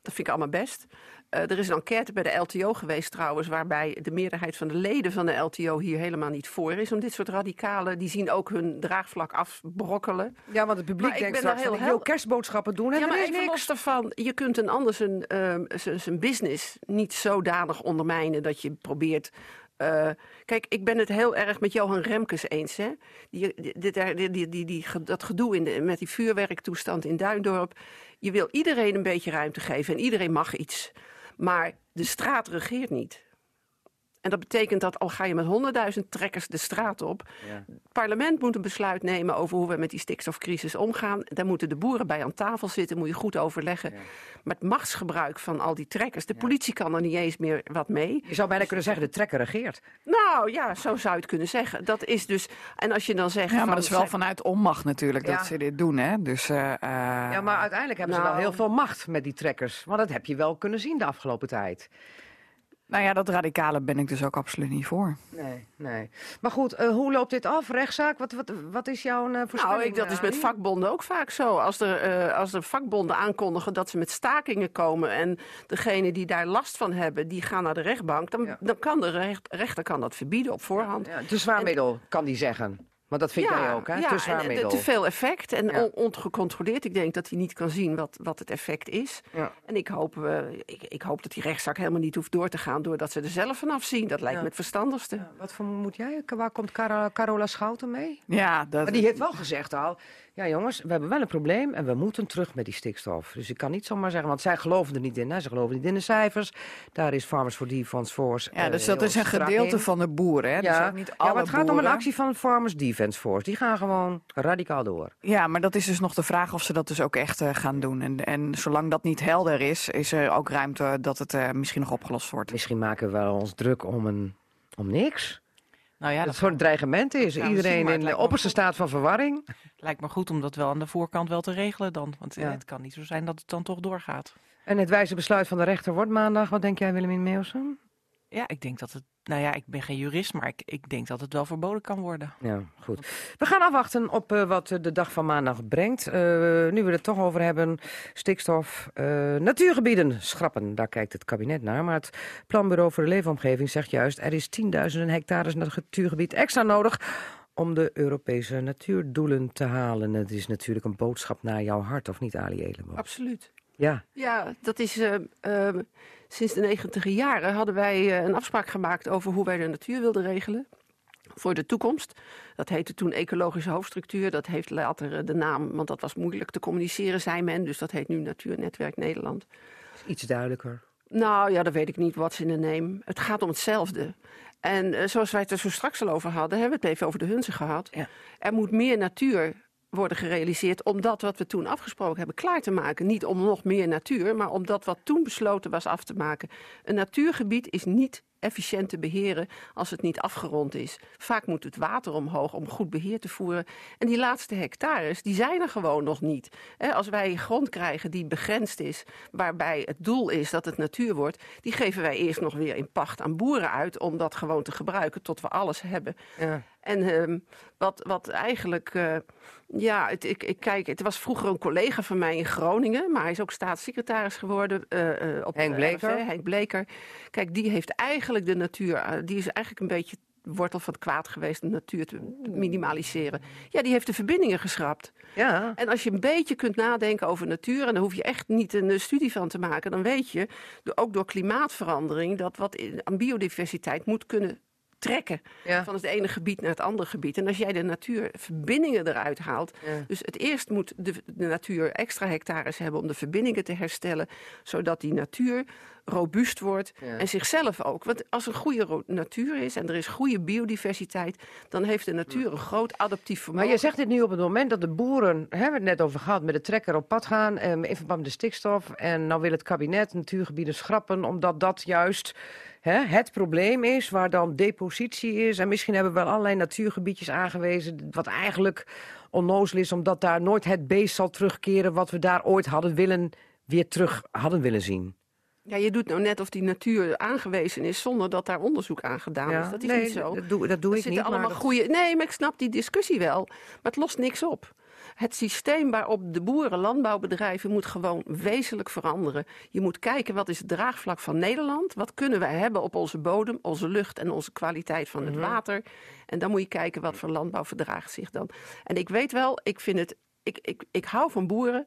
F: Dat vind ik allemaal best. Uh, er is een enquête bij de LTO geweest trouwens, waarbij de meerderheid van de leden van de LTO hier helemaal niet voor is. Om dit soort radicalen, die zien ook hun draagvlak afbrokkelen.
A: Ja, want het publiek
F: Maar
A: denkt straks van,
F: heel
A: ik wil
F: hel-
A: kerstboodschappen doen en
F: ja,
A: er
F: maar
A: is
F: even
A: niks.
F: los daarvan, je kunt een ander zijn, ehm, zijn, business niet zodanig ondermijnen dat je probeert... eh, kijk, ik ben het heel erg met Johan Remkes eens. Hè? Die, die, die, die, dat gedoe in de, met die vuurwerktoestand in Duindorp. Je wil iedereen een beetje ruimte geven en iedereen mag iets. Maar de straat regeert niet. En dat betekent dat al ga je met honderdduizend trekkers de straat op. Het parlement moet een besluit nemen over hoe we met die stikstofcrisis omgaan. Daar moeten de boeren bij aan tafel zitten, moet je goed overleggen. Maar het machtsgebruik van al die trekkers, de politie kan er niet eens meer wat mee.
A: Je zou bijna kunnen zeggen, de trekker regeert.
F: Nou ja, zo zou je het kunnen zeggen. Dat is dus, en als je dan zegt.
C: Ja,
F: van,
C: maar dat is wel vanuit onmacht natuurlijk
A: Ja.
C: dat ze dit doen. Hè? Dus, eh, eh,
A: Ja, maar uiteindelijk hebben ze
F: nou.
A: wel heel veel macht met die trekkers. Want dat heb je wel kunnen zien de afgelopen tijd.
C: Nou ja, dat radicale ben ik dus ook absoluut niet voor.
A: Nee, nee. Maar goed, eh, hoe loopt dit af? Rechtszaak? Wat, wat, wat is jouw uh, voorspelling?
F: Nou, ik, dat is
A: eh,
F: met
A: Ali?
F: vakbonden ook vaak zo. Als er, eh, als er vakbonden aankondigen dat ze met stakingen komen... en degene die daar last van hebben, die gaan naar de rechtbank... dan,
A: Ja.
F: dan kan de recht- rechter kan dat verbieden op voorhand.
A: Ja, te zwaar middel, kan die zeggen. Want dat vind jij ook, hè?
F: Ja,
A: te zwaar
F: eh,
A: middel.
F: te veel effect en
A: Ja.
F: ongecontroleerd. Ik denk dat hij niet kan zien wat, wat het effect is.
A: Ja.
F: En ik hoop, eh, ik, ik hoop dat die rechtszaak helemaal niet hoeft door te gaan... doordat ze er zelf vanaf zien. Dat lijkt
A: Ja.
F: me het verstandigste.
A: Wat vermoed jij? Waar komt Carola Schouten mee?
C: Ja, dat,
A: Maar die heeft wel gezegd al... Ja jongens, we hebben wel een probleem en we moeten terug met die stikstof. Dus ik kan niet zomaar zeggen, want zij geloven er niet in. Hè? Ze geloven niet in de cijfers. Daar is Farmers for Defence Force
C: ja,
A: eh,
C: dus dat is een gedeelte
A: in.
C: van de boeren. Hè? Dus
A: Ja,
C: ook niet
A: ja, maar het gaat om een actie van Farmers Defence Force. Die gaan gewoon radicaal door.
C: Ja, maar dat is dus nog de vraag of ze dat dus ook echt eh, gaan doen. En, en zolang dat niet helder is, is er ook ruimte dat het eh, misschien nog opgelost wordt.
A: Misschien maken we wel ons druk om, een, om niks.
H: Nou ja,
A: dat
H: dat
A: het gewoon een dreigement is. Iedereen in de opperste staat van verwarring.
H: lijkt me goed om dat wel aan de voorkant wel te regelen dan. Want eh,
A: Ja.
H: het kan niet zo zijn dat het dan toch doorgaat.
A: En het wijze besluit van de rechter wordt maandag. Wat denk jij, Willemien Meeuwsen?
H: Ja, ik denk dat het... Nou ja, ik ben geen jurist, maar ik, ik denk dat het wel verboden kan worden.
A: Ja, goed. We gaan afwachten op eh, wat eh, de dag van maandag brengt. Eh, nu we het toch over hebben, stikstof, eh, natuurgebieden schrappen. Daar kijkt het kabinet naar. Maar het Planbureau voor de Leefomgeving zegt juist... er is tienduizenden hectares natuurgebied extra nodig... om de Europese natuurdoelen te halen. Het is natuurlijk een boodschap naar jouw hart, of niet, Ali Elenboom?
F: Absoluut.
A: Ja,
F: Ja, dat is eh, eh, sinds de negentiger jaren hadden wij eh, een afspraak gemaakt over hoe wij de natuur wilden regelen. Voor de toekomst. Dat heette toen ecologische hoofdstructuur. Dat heeft later eh, de naam, want dat was moeilijk te communiceren, zei men. Dus dat heet nu Natuurnetwerk Nederland.
A: iets duidelijker.
F: Nou ja, dat weet ik niet, what's in the name. Het gaat om hetzelfde. En eh, zoals wij het er zo straks al over hadden, hebben we het even over de hunzen gehad.
A: Ja.
F: Er moet meer natuur worden gerealiseerd om dat wat we toen afgesproken hebben klaar te maken. Niet om nog meer natuur, maar om dat wat toen besloten was af te maken. Een natuurgebied is niet efficiënt te beheren als het niet afgerond is. Vaak moet het water omhoog om goed beheer te voeren. En die laatste hectares, die zijn er gewoon nog niet. Als wij grond krijgen die begrensd is, waarbij het doel is dat het natuur wordt, die geven wij eerst nog weer in pacht aan boeren uit om dat gewoon te gebruiken tot we alles hebben. Ja. En uh, wat, wat eigenlijk, uh, ja, het, ik, ik kijk, het was vroeger een collega van mij in Groningen, maar hij is ook staatssecretaris geworden. Uh, op
A: Henk Bleker.
F: Henk Bleker. Kijk, die heeft eigenlijk de natuur, die is eigenlijk een beetje wortel van het kwaad geweest om de natuur te minimaliseren. Ja, die heeft de verbindingen geschrapt. Ja. En als je een beetje kunt nadenken over natuur, en daar hoef je echt niet een studie van te maken, dan weet je, ook door klimaatverandering, dat wat aan biodiversiteit moet kunnen trekken van het ene gebied naar het andere gebied. En als jij de natuur verbindingen eruit haalt. Dus het eerst moet de, de, natuur extra hectares hebben om de verbindingen te herstellen. Zodat die natuur robuust wordt en zichzelf ook. Want als er goede natuur is en er is goede biodiversiteit, dan heeft de natuur een groot adaptief vermogen.
A: Maar je zegt dit nu op het moment dat de boeren, hebben we het net over gehad, met de trekker op pad gaan um, in verband met de stikstof. En nou wil het kabinet natuurgebieden schrappen, omdat dat juist hè, het probleem is, waar dan depositie is. En misschien hebben we wel allerlei natuurgebiedjes aangewezen, wat eigenlijk onnozel is, omdat daar nooit het beest zal terugkeren wat we daar ooit hadden willen, weer terug hadden willen zien.
F: Ja, je doet nou net of die natuur aangewezen is zonder dat daar onderzoek aan gedaan is. Dat is niet zo.
A: Dat doe, dat doe ik niet.
F: Allemaal goede... Nee, maar ik snap die discussie wel. Maar het lost niks op. Het systeem waarop de boeren, landbouwbedrijven, moet gewoon wezenlijk veranderen. Je moet kijken wat is het draagvlak van Nederland? Wat kunnen wij hebben op onze bodem, onze lucht en onze kwaliteit van het mhm. water? En dan moet je kijken wat voor landbouw verdraagt zich dan. En ik weet wel, ik vind het. Ik, ik, ik hou van boeren.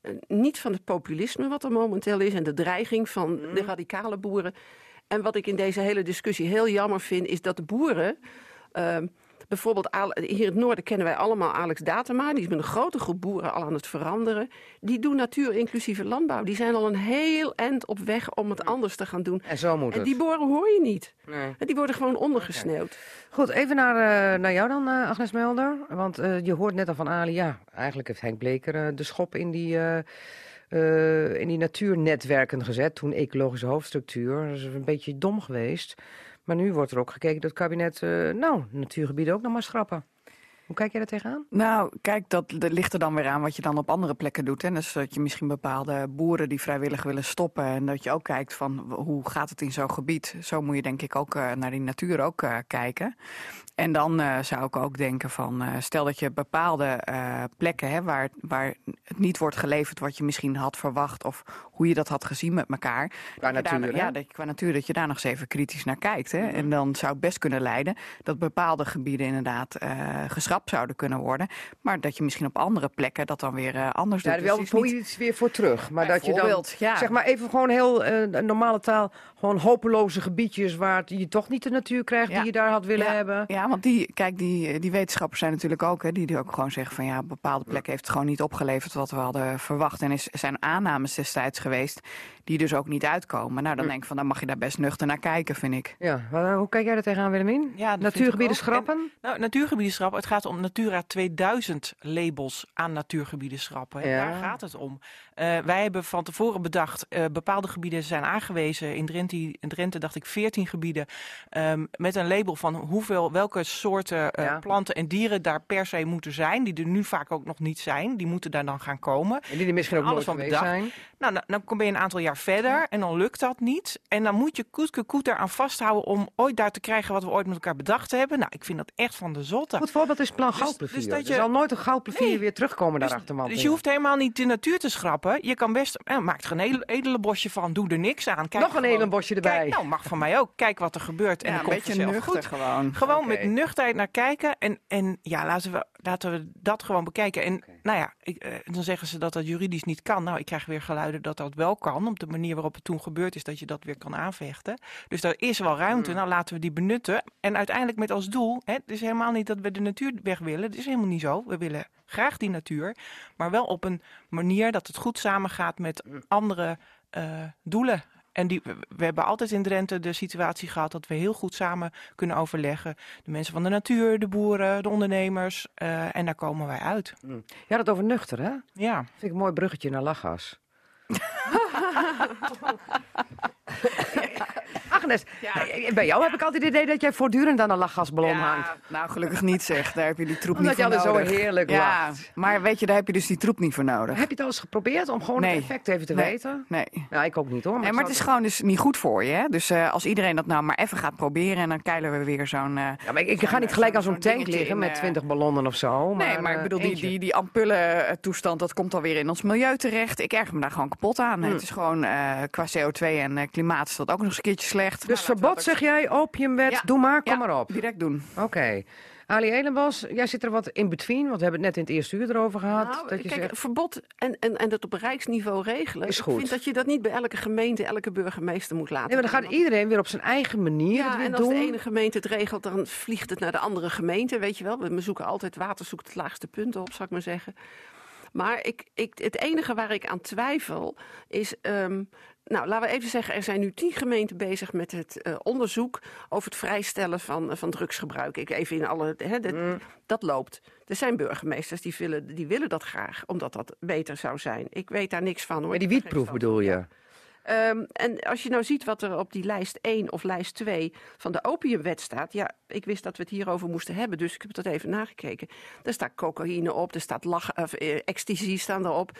F: Eh, niet van het populisme wat er momenteel is en de dreiging van de mhm. radicale boeren. En wat ik in deze hele discussie heel jammer vind, is dat de boeren. Uh, Bijvoorbeeld hier in het noorden kennen wij allemaal Alex Datema. Die is met een grote groep boeren al aan het veranderen. Die doen natuur-inclusieve landbouw. Die zijn al een heel eind op weg om het anders te gaan doen.
A: En zo moet
F: en die boeren hoor je niet. Nee. Die worden gewoon ondergesneeuwd.
A: Goed, even naar, uh, naar jou dan, uh, Agnes Melder. Want uh, je hoort net al van Ali, ja, eigenlijk heeft Henk Bleker de schop in die... in die natuurnetwerken gezet, toen ecologische hoofdstructuur. Dat is een beetje dom geweest. Maar nu wordt er ook gekeken dat het kabinet, uh, nou, natuurgebieden ook nog maar schrappen. Hoe kijk jij er tegenaan?
C: Nou, kijk, dat, ligt er dan weer aan wat je dan op andere plekken doet. Hè. Dus dat je misschien bepaalde boeren die vrijwillig willen stoppen. En dat je ook kijkt van hoe gaat het in zo'n gebied. Zo moet je denk ik ook uh, naar die natuur ook uh, kijken. En dan uh, zou ik ook denken van, uh, stel dat je bepaalde uh, plekken hebt waar, waar het niet wordt geleverd wat je misschien had verwacht of hoe je dat had gezien met elkaar.
A: Qua natuur,
C: daar, Ja, dat je, qua natuur, dat je daar nog eens even kritisch naar kijkt. Hè? En dan zou het best kunnen leiden dat bepaalde gebieden inderdaad geschrapt zouden kunnen worden. Maar dat je misschien op andere plekken dat dan weer anders
A: ja,
C: doet.
A: Daar dus wil je iets weer voor terug. Maar dat je dan, ja. zeg maar even gewoon heel normale taal, gewoon hopeloze gebiedjes waar je toch niet de natuur krijgt die je daar had willen hebben.
C: Ja, want die, kijk, die, die wetenschappers zijn natuurlijk ook, hè, die, die ook gewoon zeggen van ja, bepaalde plekken heeft het gewoon niet opgeleverd wat we hadden verwacht. En is, zijn aannames destijds geweest die dus ook niet uitkomen. Nou, dan denk ik van, dan mag je daar best nuchter naar kijken, vind ik.
A: Ja, hoe kijk jij er tegenaan, Willemien? Ja, natuurgebieden schrappen?
H: nou, natuurgebieden schrappen. Het gaat om Natura 2000 labels aan natuurgebieden schrappen. Ja. Daar gaat het om. Uh, wij hebben van tevoren bedacht, uh, bepaalde gebieden zijn aangewezen. In Drenthe, in Drenthe dacht ik 14 gebieden. Um, met een label van hoeveel, welke soorten uh, planten en dieren daar per se moeten zijn. Die er nu vaak ook nog niet zijn. Die moeten daar dan gaan komen.
A: En die er misschien ook nooit geweest bedacht. zijn.
H: Nou, nou, dan kom je een aantal jaar verder en dan lukt dat niet. En dan moet je koetke koet eraan vasthouden om ooit daar te krijgen wat we ooit met elkaar bedacht hebben. Nou, ik vind dat echt van de zotte.
A: Goed voorbeeld is plan dus- goudplevier. Dus, dat je... Er zal nooit een goudplevier weer terugkomen dus, daarachter, man.
H: Dus je hoeft helemaal niet de natuur te schrappen. Je kan best, eh, maak er een edele bosje van, doe er niks aan.
A: Kijk Nog een edele bosje erbij.
H: Kijk, nou, mag van mij ook. Kijk wat er gebeurt.
C: en
H: een
C: beetje nuchter goed.
H: gewoon. Gewoon met nuchterheid naar kijken. En, en ja, laten we, laten we dat gewoon bekijken. En nou ja, ik, eh, dan zeggen ze dat dat juridisch niet kan. Nou, ik krijg weer geluiden dat dat wel kan. Op de manier waarop het toen gebeurd is, dat je dat weer kan aanvechten. Dus daar is wel ruimte. Nou, laten we die benutten. En uiteindelijk met als doel, hè, het is helemaal niet dat we de natuur weg willen. Het is helemaal niet zo. We willen graag die natuur. Maar wel op een manier dat het goed samengaat met andere uh, doelen. En die, we hebben altijd in Drenthe de situatie gehad dat we heel goed samen kunnen overleggen. De mensen van de natuur, de boeren, de ondernemers. Uh, en daar komen wij uit.
A: Mm. Ja, dat over nuchter, hè?
H: Ja.
A: Vind ik een mooi bruggetje naar lachgas. Agnes, eh, bij jou heb ik altijd het idee dat jij voortdurend aan een lachgasballon hangt.
C: Nou, gelukkig niet zeg. Daar heb je die troep
A: Omdat
C: niet voor
A: je altijd
C: nodig.
A: zo heerlijk
C: ja,
A: lacht.
C: Maar weet je, daar heb je dus die troep niet voor nodig.
A: Heb je het al eens geprobeerd om gewoon
C: Nee.
A: het effect even te
C: Nee.
A: weten?
C: Nee.
A: Ja, ik ook niet hoor.
C: Nee,
A: ik
C: maar het is gewoon dus niet goed voor je. Hè? Dus eh, als iedereen dat nou maar even gaat proberen... en dan keilen we weer zo'n... eh,
A: Ja, maar ik, ik ga niet gelijk aan
C: zo'n
A: tank liggen
C: in,
A: met
C: eh,
A: 20 ballonnen of zo. Maar,
C: nee, maar ik bedoel, die, die, die ampullen-toestand, dat komt alweer in ons milieu terecht. Ik erger me daar gewoon kapot aan.
A: Hmm.
C: Het is gewoon qua CO2 en klimaat is dat ook nog eens een keertje slecht.
A: Dus
C: Nou,
A: verbod zeg jij, opiumwet,
C: Ja.
A: doe maar, kom
C: Ja,
A: maar op.
C: direct doen.
A: Oké. Ali Elenbos, jij zit er wat in between, want we hebben het net in het eerste uur erover gehad.
F: Nou,
A: dat je
F: kijk,
A: zegt,
F: verbod en, en, en dat op rijksniveau regelen.
A: Is
F: Ik
A: goed.
F: vind dat je dat niet bij elke gemeente, elke burgemeester moet laten.
A: nee, maar dan
F: doen,
A: gaat iedereen weer op zijn eigen manier het
F: Ja,
A: weer
F: en als de ene gemeente het regelt, dan vliegt het naar de andere gemeente. Weet je wel, we zoeken altijd water, zoekt het laagste punt op, zou ik maar zeggen. Maar ik, ik, het enige waar ik aan twijfel is. ehm, nou, laten we even zeggen, er zijn nu tien gemeenten bezig met het eh, onderzoek over het vrijstellen van, eh, van drugsgebruik. Ik even in alle.
A: Mm.
F: dat loopt. Er zijn burgemeesters die willen, die willen dat graag, omdat dat beter zou zijn. Ik weet daar niks van hoor.
A: Met die wietproef bedoel je?
F: Ehm, en als je nou ziet wat er op die lijst 1 of lijst 2 van de opiumwet staat. Ja, ik wist dat we het hierover moesten hebben, dus ik heb dat even nagekeken. Er staat cocaïne op, er staat lach, of, eh, ecstasy staan erop.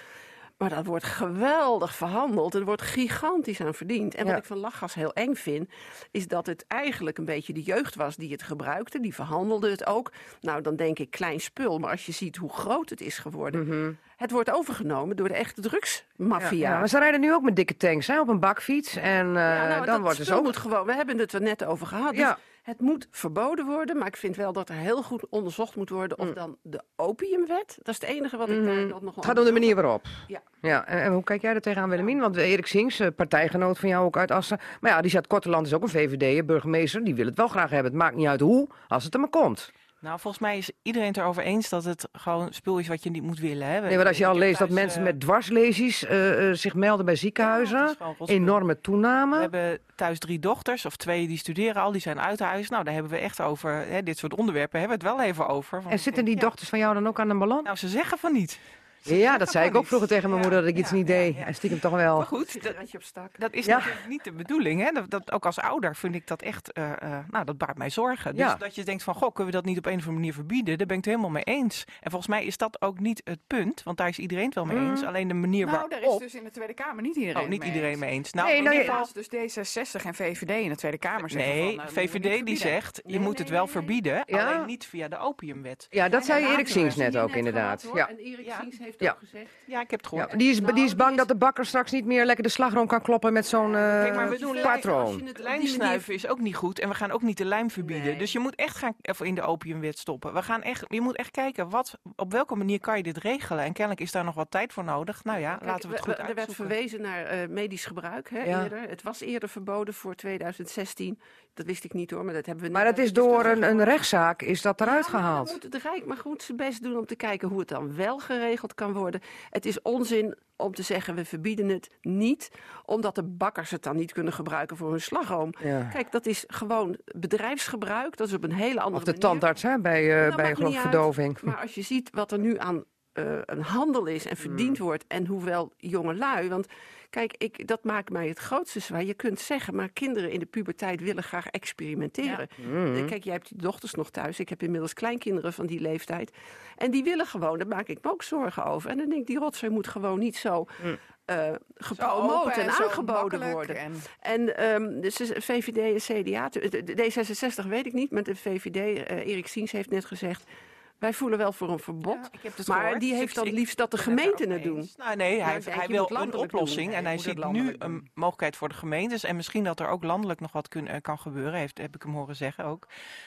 F: Maar dat wordt geweldig verhandeld. Er wordt gigantisch aan verdiend. En
A: Ja.
F: wat ik van lachgas heel eng vind, is dat het eigenlijk een beetje de jeugd was die het gebruikte. Die verhandelde het ook. Nou, dan denk ik klein spul. Maar als je ziet hoe groot het is geworden. Het wordt overgenomen door de echte drugsmafia.
A: Ja, maar ze rijden nu ook met dikke tanks hè, op een bakfiets. En
F: Ja, nou,
A: dan wordt het
F: moet gewoon. We hebben het er net over gehad. Dus
A: Ja.
F: Het moet verboden worden, maar ik vind wel dat er heel goed onderzocht moet worden of dan de opiumwet. Dat is het enige wat ik daar dan nog.
A: Mm. Het gaat om de manier waarop.
F: Ja.
A: Ja, en, en hoe kijk jij er tegenaan, Willemien? Want Erik Sings, eh, partijgenoot van jou ook uit Assen. Maar ja, die zat Korteland is ook een VVD, burgemeester. Die wil het wel graag hebben. Het maakt niet uit hoe, als het er maar komt.
H: Nou, volgens mij is iedereen het erover eens dat het gewoon spul is wat je niet moet willen. Hè?
A: Nee, maar als je al leest dat
H: thuis,
A: mensen
H: eh,
A: met dwarslesies eh, eh, zich melden bij ziekenhuizen. Enorme
H: We
A: toename.
H: hebben thuis drie dochters, of twee die studeren al, die zijn uit huis. Nou, daar hebben we echt over, hè, dit soort onderwerpen hebben we het wel even over.
A: En zitten die
H: ja,
A: dochters van jou dan ook aan een ballon?
H: Nou, ze zeggen van niet.
A: Ja, dat zei ik ook vroeger tegen mijn
H: Ja,
A: moeder dat ik iets niet
H: ja,
A: deed.
H: ja.
A: En stiekem toch wel.
H: Maar goed, dat,
F: Sigaretje op stak.
H: dat is
A: Ja.
H: natuurlijk niet de bedoeling. Hè? Dat, dat, ook als ouder vind ik dat echt, eh, eh, nou, dat baart mij zorgen. Dus
A: Ja.
H: dat je denkt van, goh, kunnen we dat niet op een of andere manier verbieden? Daar ben ik het helemaal mee eens. En volgens mij is dat ook niet het punt, want daar is iedereen het wel mee eens. Alleen de manier
C: Nou, daar is
H: waarop...
C: dus in de Tweede Kamer niet iedereen
H: Oh, niet
C: mee
H: iedereen
C: eens.
H: mee eens. Nou,
A: Nee,
H: in
A: nou,
H: ieder geval-
C: dus D66 en VVD in de Tweede Kamer zeggen
H: Nee,
C: van, niet
H: VVD die zegt, je
F: Nee,
H: moet
F: nee,
H: het wel verbieden, alleen niet via de opiumwet.
A: Ja, dat zei
F: Ja,
A: Erik Sings net ook inderdaad. Ja.
F: En Erik
H: Ja.
F: Heeft
A: Ja.
F: ook gezegd.
H: Ja, ik heb het
A: Ja,
H: gehoord.
A: die, is,
F: Nou,
A: die is
F: die
A: bang
F: is-
A: dat de bakker straks niet meer lekker de slagroom kan kloppen met zo'n eh
H: Kijk, maar we doen
F: Als
A: patroon.
F: je het op die
H: Lijmsnuiven is ook niet goed en we gaan ook niet de lijm verbieden.
F: Nee.
H: Dus je moet echt gaan of in de opiumwet stoppen. We gaan echt, je moet echt kijken wat, op welke manier kan je dit regelen. En kennelijk is daar nog wat tijd voor nodig. Nou ja,
F: Kijk,
H: laten we het goed
F: we- Er werd verwezen naar eh, medisch gebruik hè,
A: Ja.
F: eerder. Het was eerder verboden voor 2016. Dat wist ik niet hoor, maar dat hebben we
A: Maar dat is door een, een rechtszaak is dat eruit
F: Ja,
A: gehaald.
F: Moet het Rijk maar goed zijn best doen om te kijken hoe het dan wel geregeld kan worden. Het is onzin om te zeggen we verbieden het niet, omdat de bakkers het dan niet kunnen gebruiken voor hun slagroom.
A: Ja.
F: Kijk, dat is gewoon bedrijfsgebruik. Dat is op een hele andere
A: Of de
F: manier.
A: tandarts hè, bij,
F: Dat
A: bij verdoving.
F: Maar als je ziet wat er nu aan eh, een handel is en
A: Mm.
F: verdiend wordt en hoewel jongelui, want kijk, ik, dat maakt mij het grootste zwaar. Je kunt zeggen, maar kinderen in de puberteit willen graag experimenteren.
A: Mm.
F: Eh, Kijk, jij hebt je dochters nog thuis. Ik heb inmiddels kleinkinderen van die leeftijd. En die willen gewoon, daar maak ik me ook zorgen over. En dan denk ik, die rotzooi moet gewoon niet zo
A: Mm.
F: eh, gepromoot en aangeboden worden.
C: en-
F: En ehm, dus de VVD en CDA, de- de D66 weet ik niet, maar de VVD, eh, Erik Siens heeft net gezegd... wij voelen wel voor een verbod.
H: Ja, ik heb het
F: maar
H: gehoord.
F: die
H: Dus
F: heeft dan liefst dat de gemeenten het doen.
H: Nou, nee, hij,
F: je
H: wil een oplossing
F: doen.
H: en hij ziet nu een mogelijkheid voor de gemeentes. En misschien dat er ook landelijk nog wat kun- eh, kan gebeuren, heeft, heb ik hem horen zeggen ook.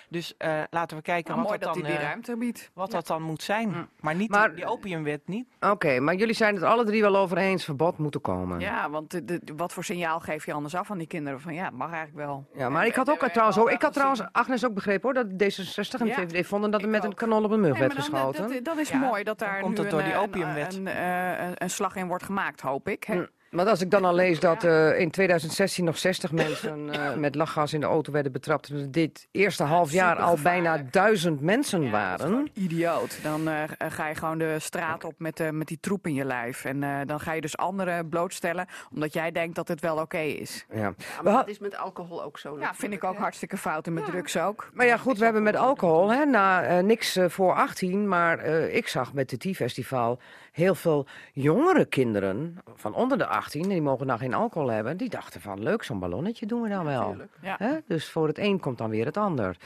H: Dus eh, laten we kijken
C: Nou,
H: wat, dat
C: dat
H: dan,
C: die
H: eh,
C: ruimte biedt.
H: wat dat dan moet zijn. Maar niet
A: Maar-
H: die opiumwet niet.
A: Oké, maar jullie zijn het alle drie wel over eens. Verbod moet er komen.
C: Ja, want de, de- wat voor signaal geef je anders af aan die kinderen? Van ja, het mag eigenlijk wel.
A: Ja, maar
C: En-
A: ik had ook
C: en-
A: trouwens
C: en-
A: ook, ik had
C: en-
A: trouwens Agnes ook begrepen hoor, dat D66 en VVD vonden dat er met een kanon op een mug
C: Nee,
A: werd geschoten.
C: dat, dat is mooi dat daar
H: komt
C: nu
H: door
C: een,
H: die
C: eh,
H: opiumwet.
C: Een, een, eh, een, een slag in wordt gemaakt, hoop ik.
A: Maar als ik dan al lees dat uh, in 2016 nog 60 mensen uh, met lachgas in de auto werden betrapt... en dit eerste half jaar al bijna duizend mensen ja, waren.
C: idioot. Dan uh, ga je gewoon de straat op met, met die troep in je lijf. En dan ga je dus anderen blootstellen... omdat jij denkt dat het wel oké is.
F: Ja. ja maar dat is met alcohol ook zo.
C: Ja, vind ik ook hartstikke fout. En met drugs ook.
A: Maar ja, goed, we hebben met alcohol hè, na, niks voor 18... maar ik zag met het T-festival heel veel jongere kinderen van onder de 18, die mogen nou geen alcohol hebben, die dachten van leuk, zo'n ballonnetje doen we dan wel. Ja. Dus voor het een komt dan weer het ander.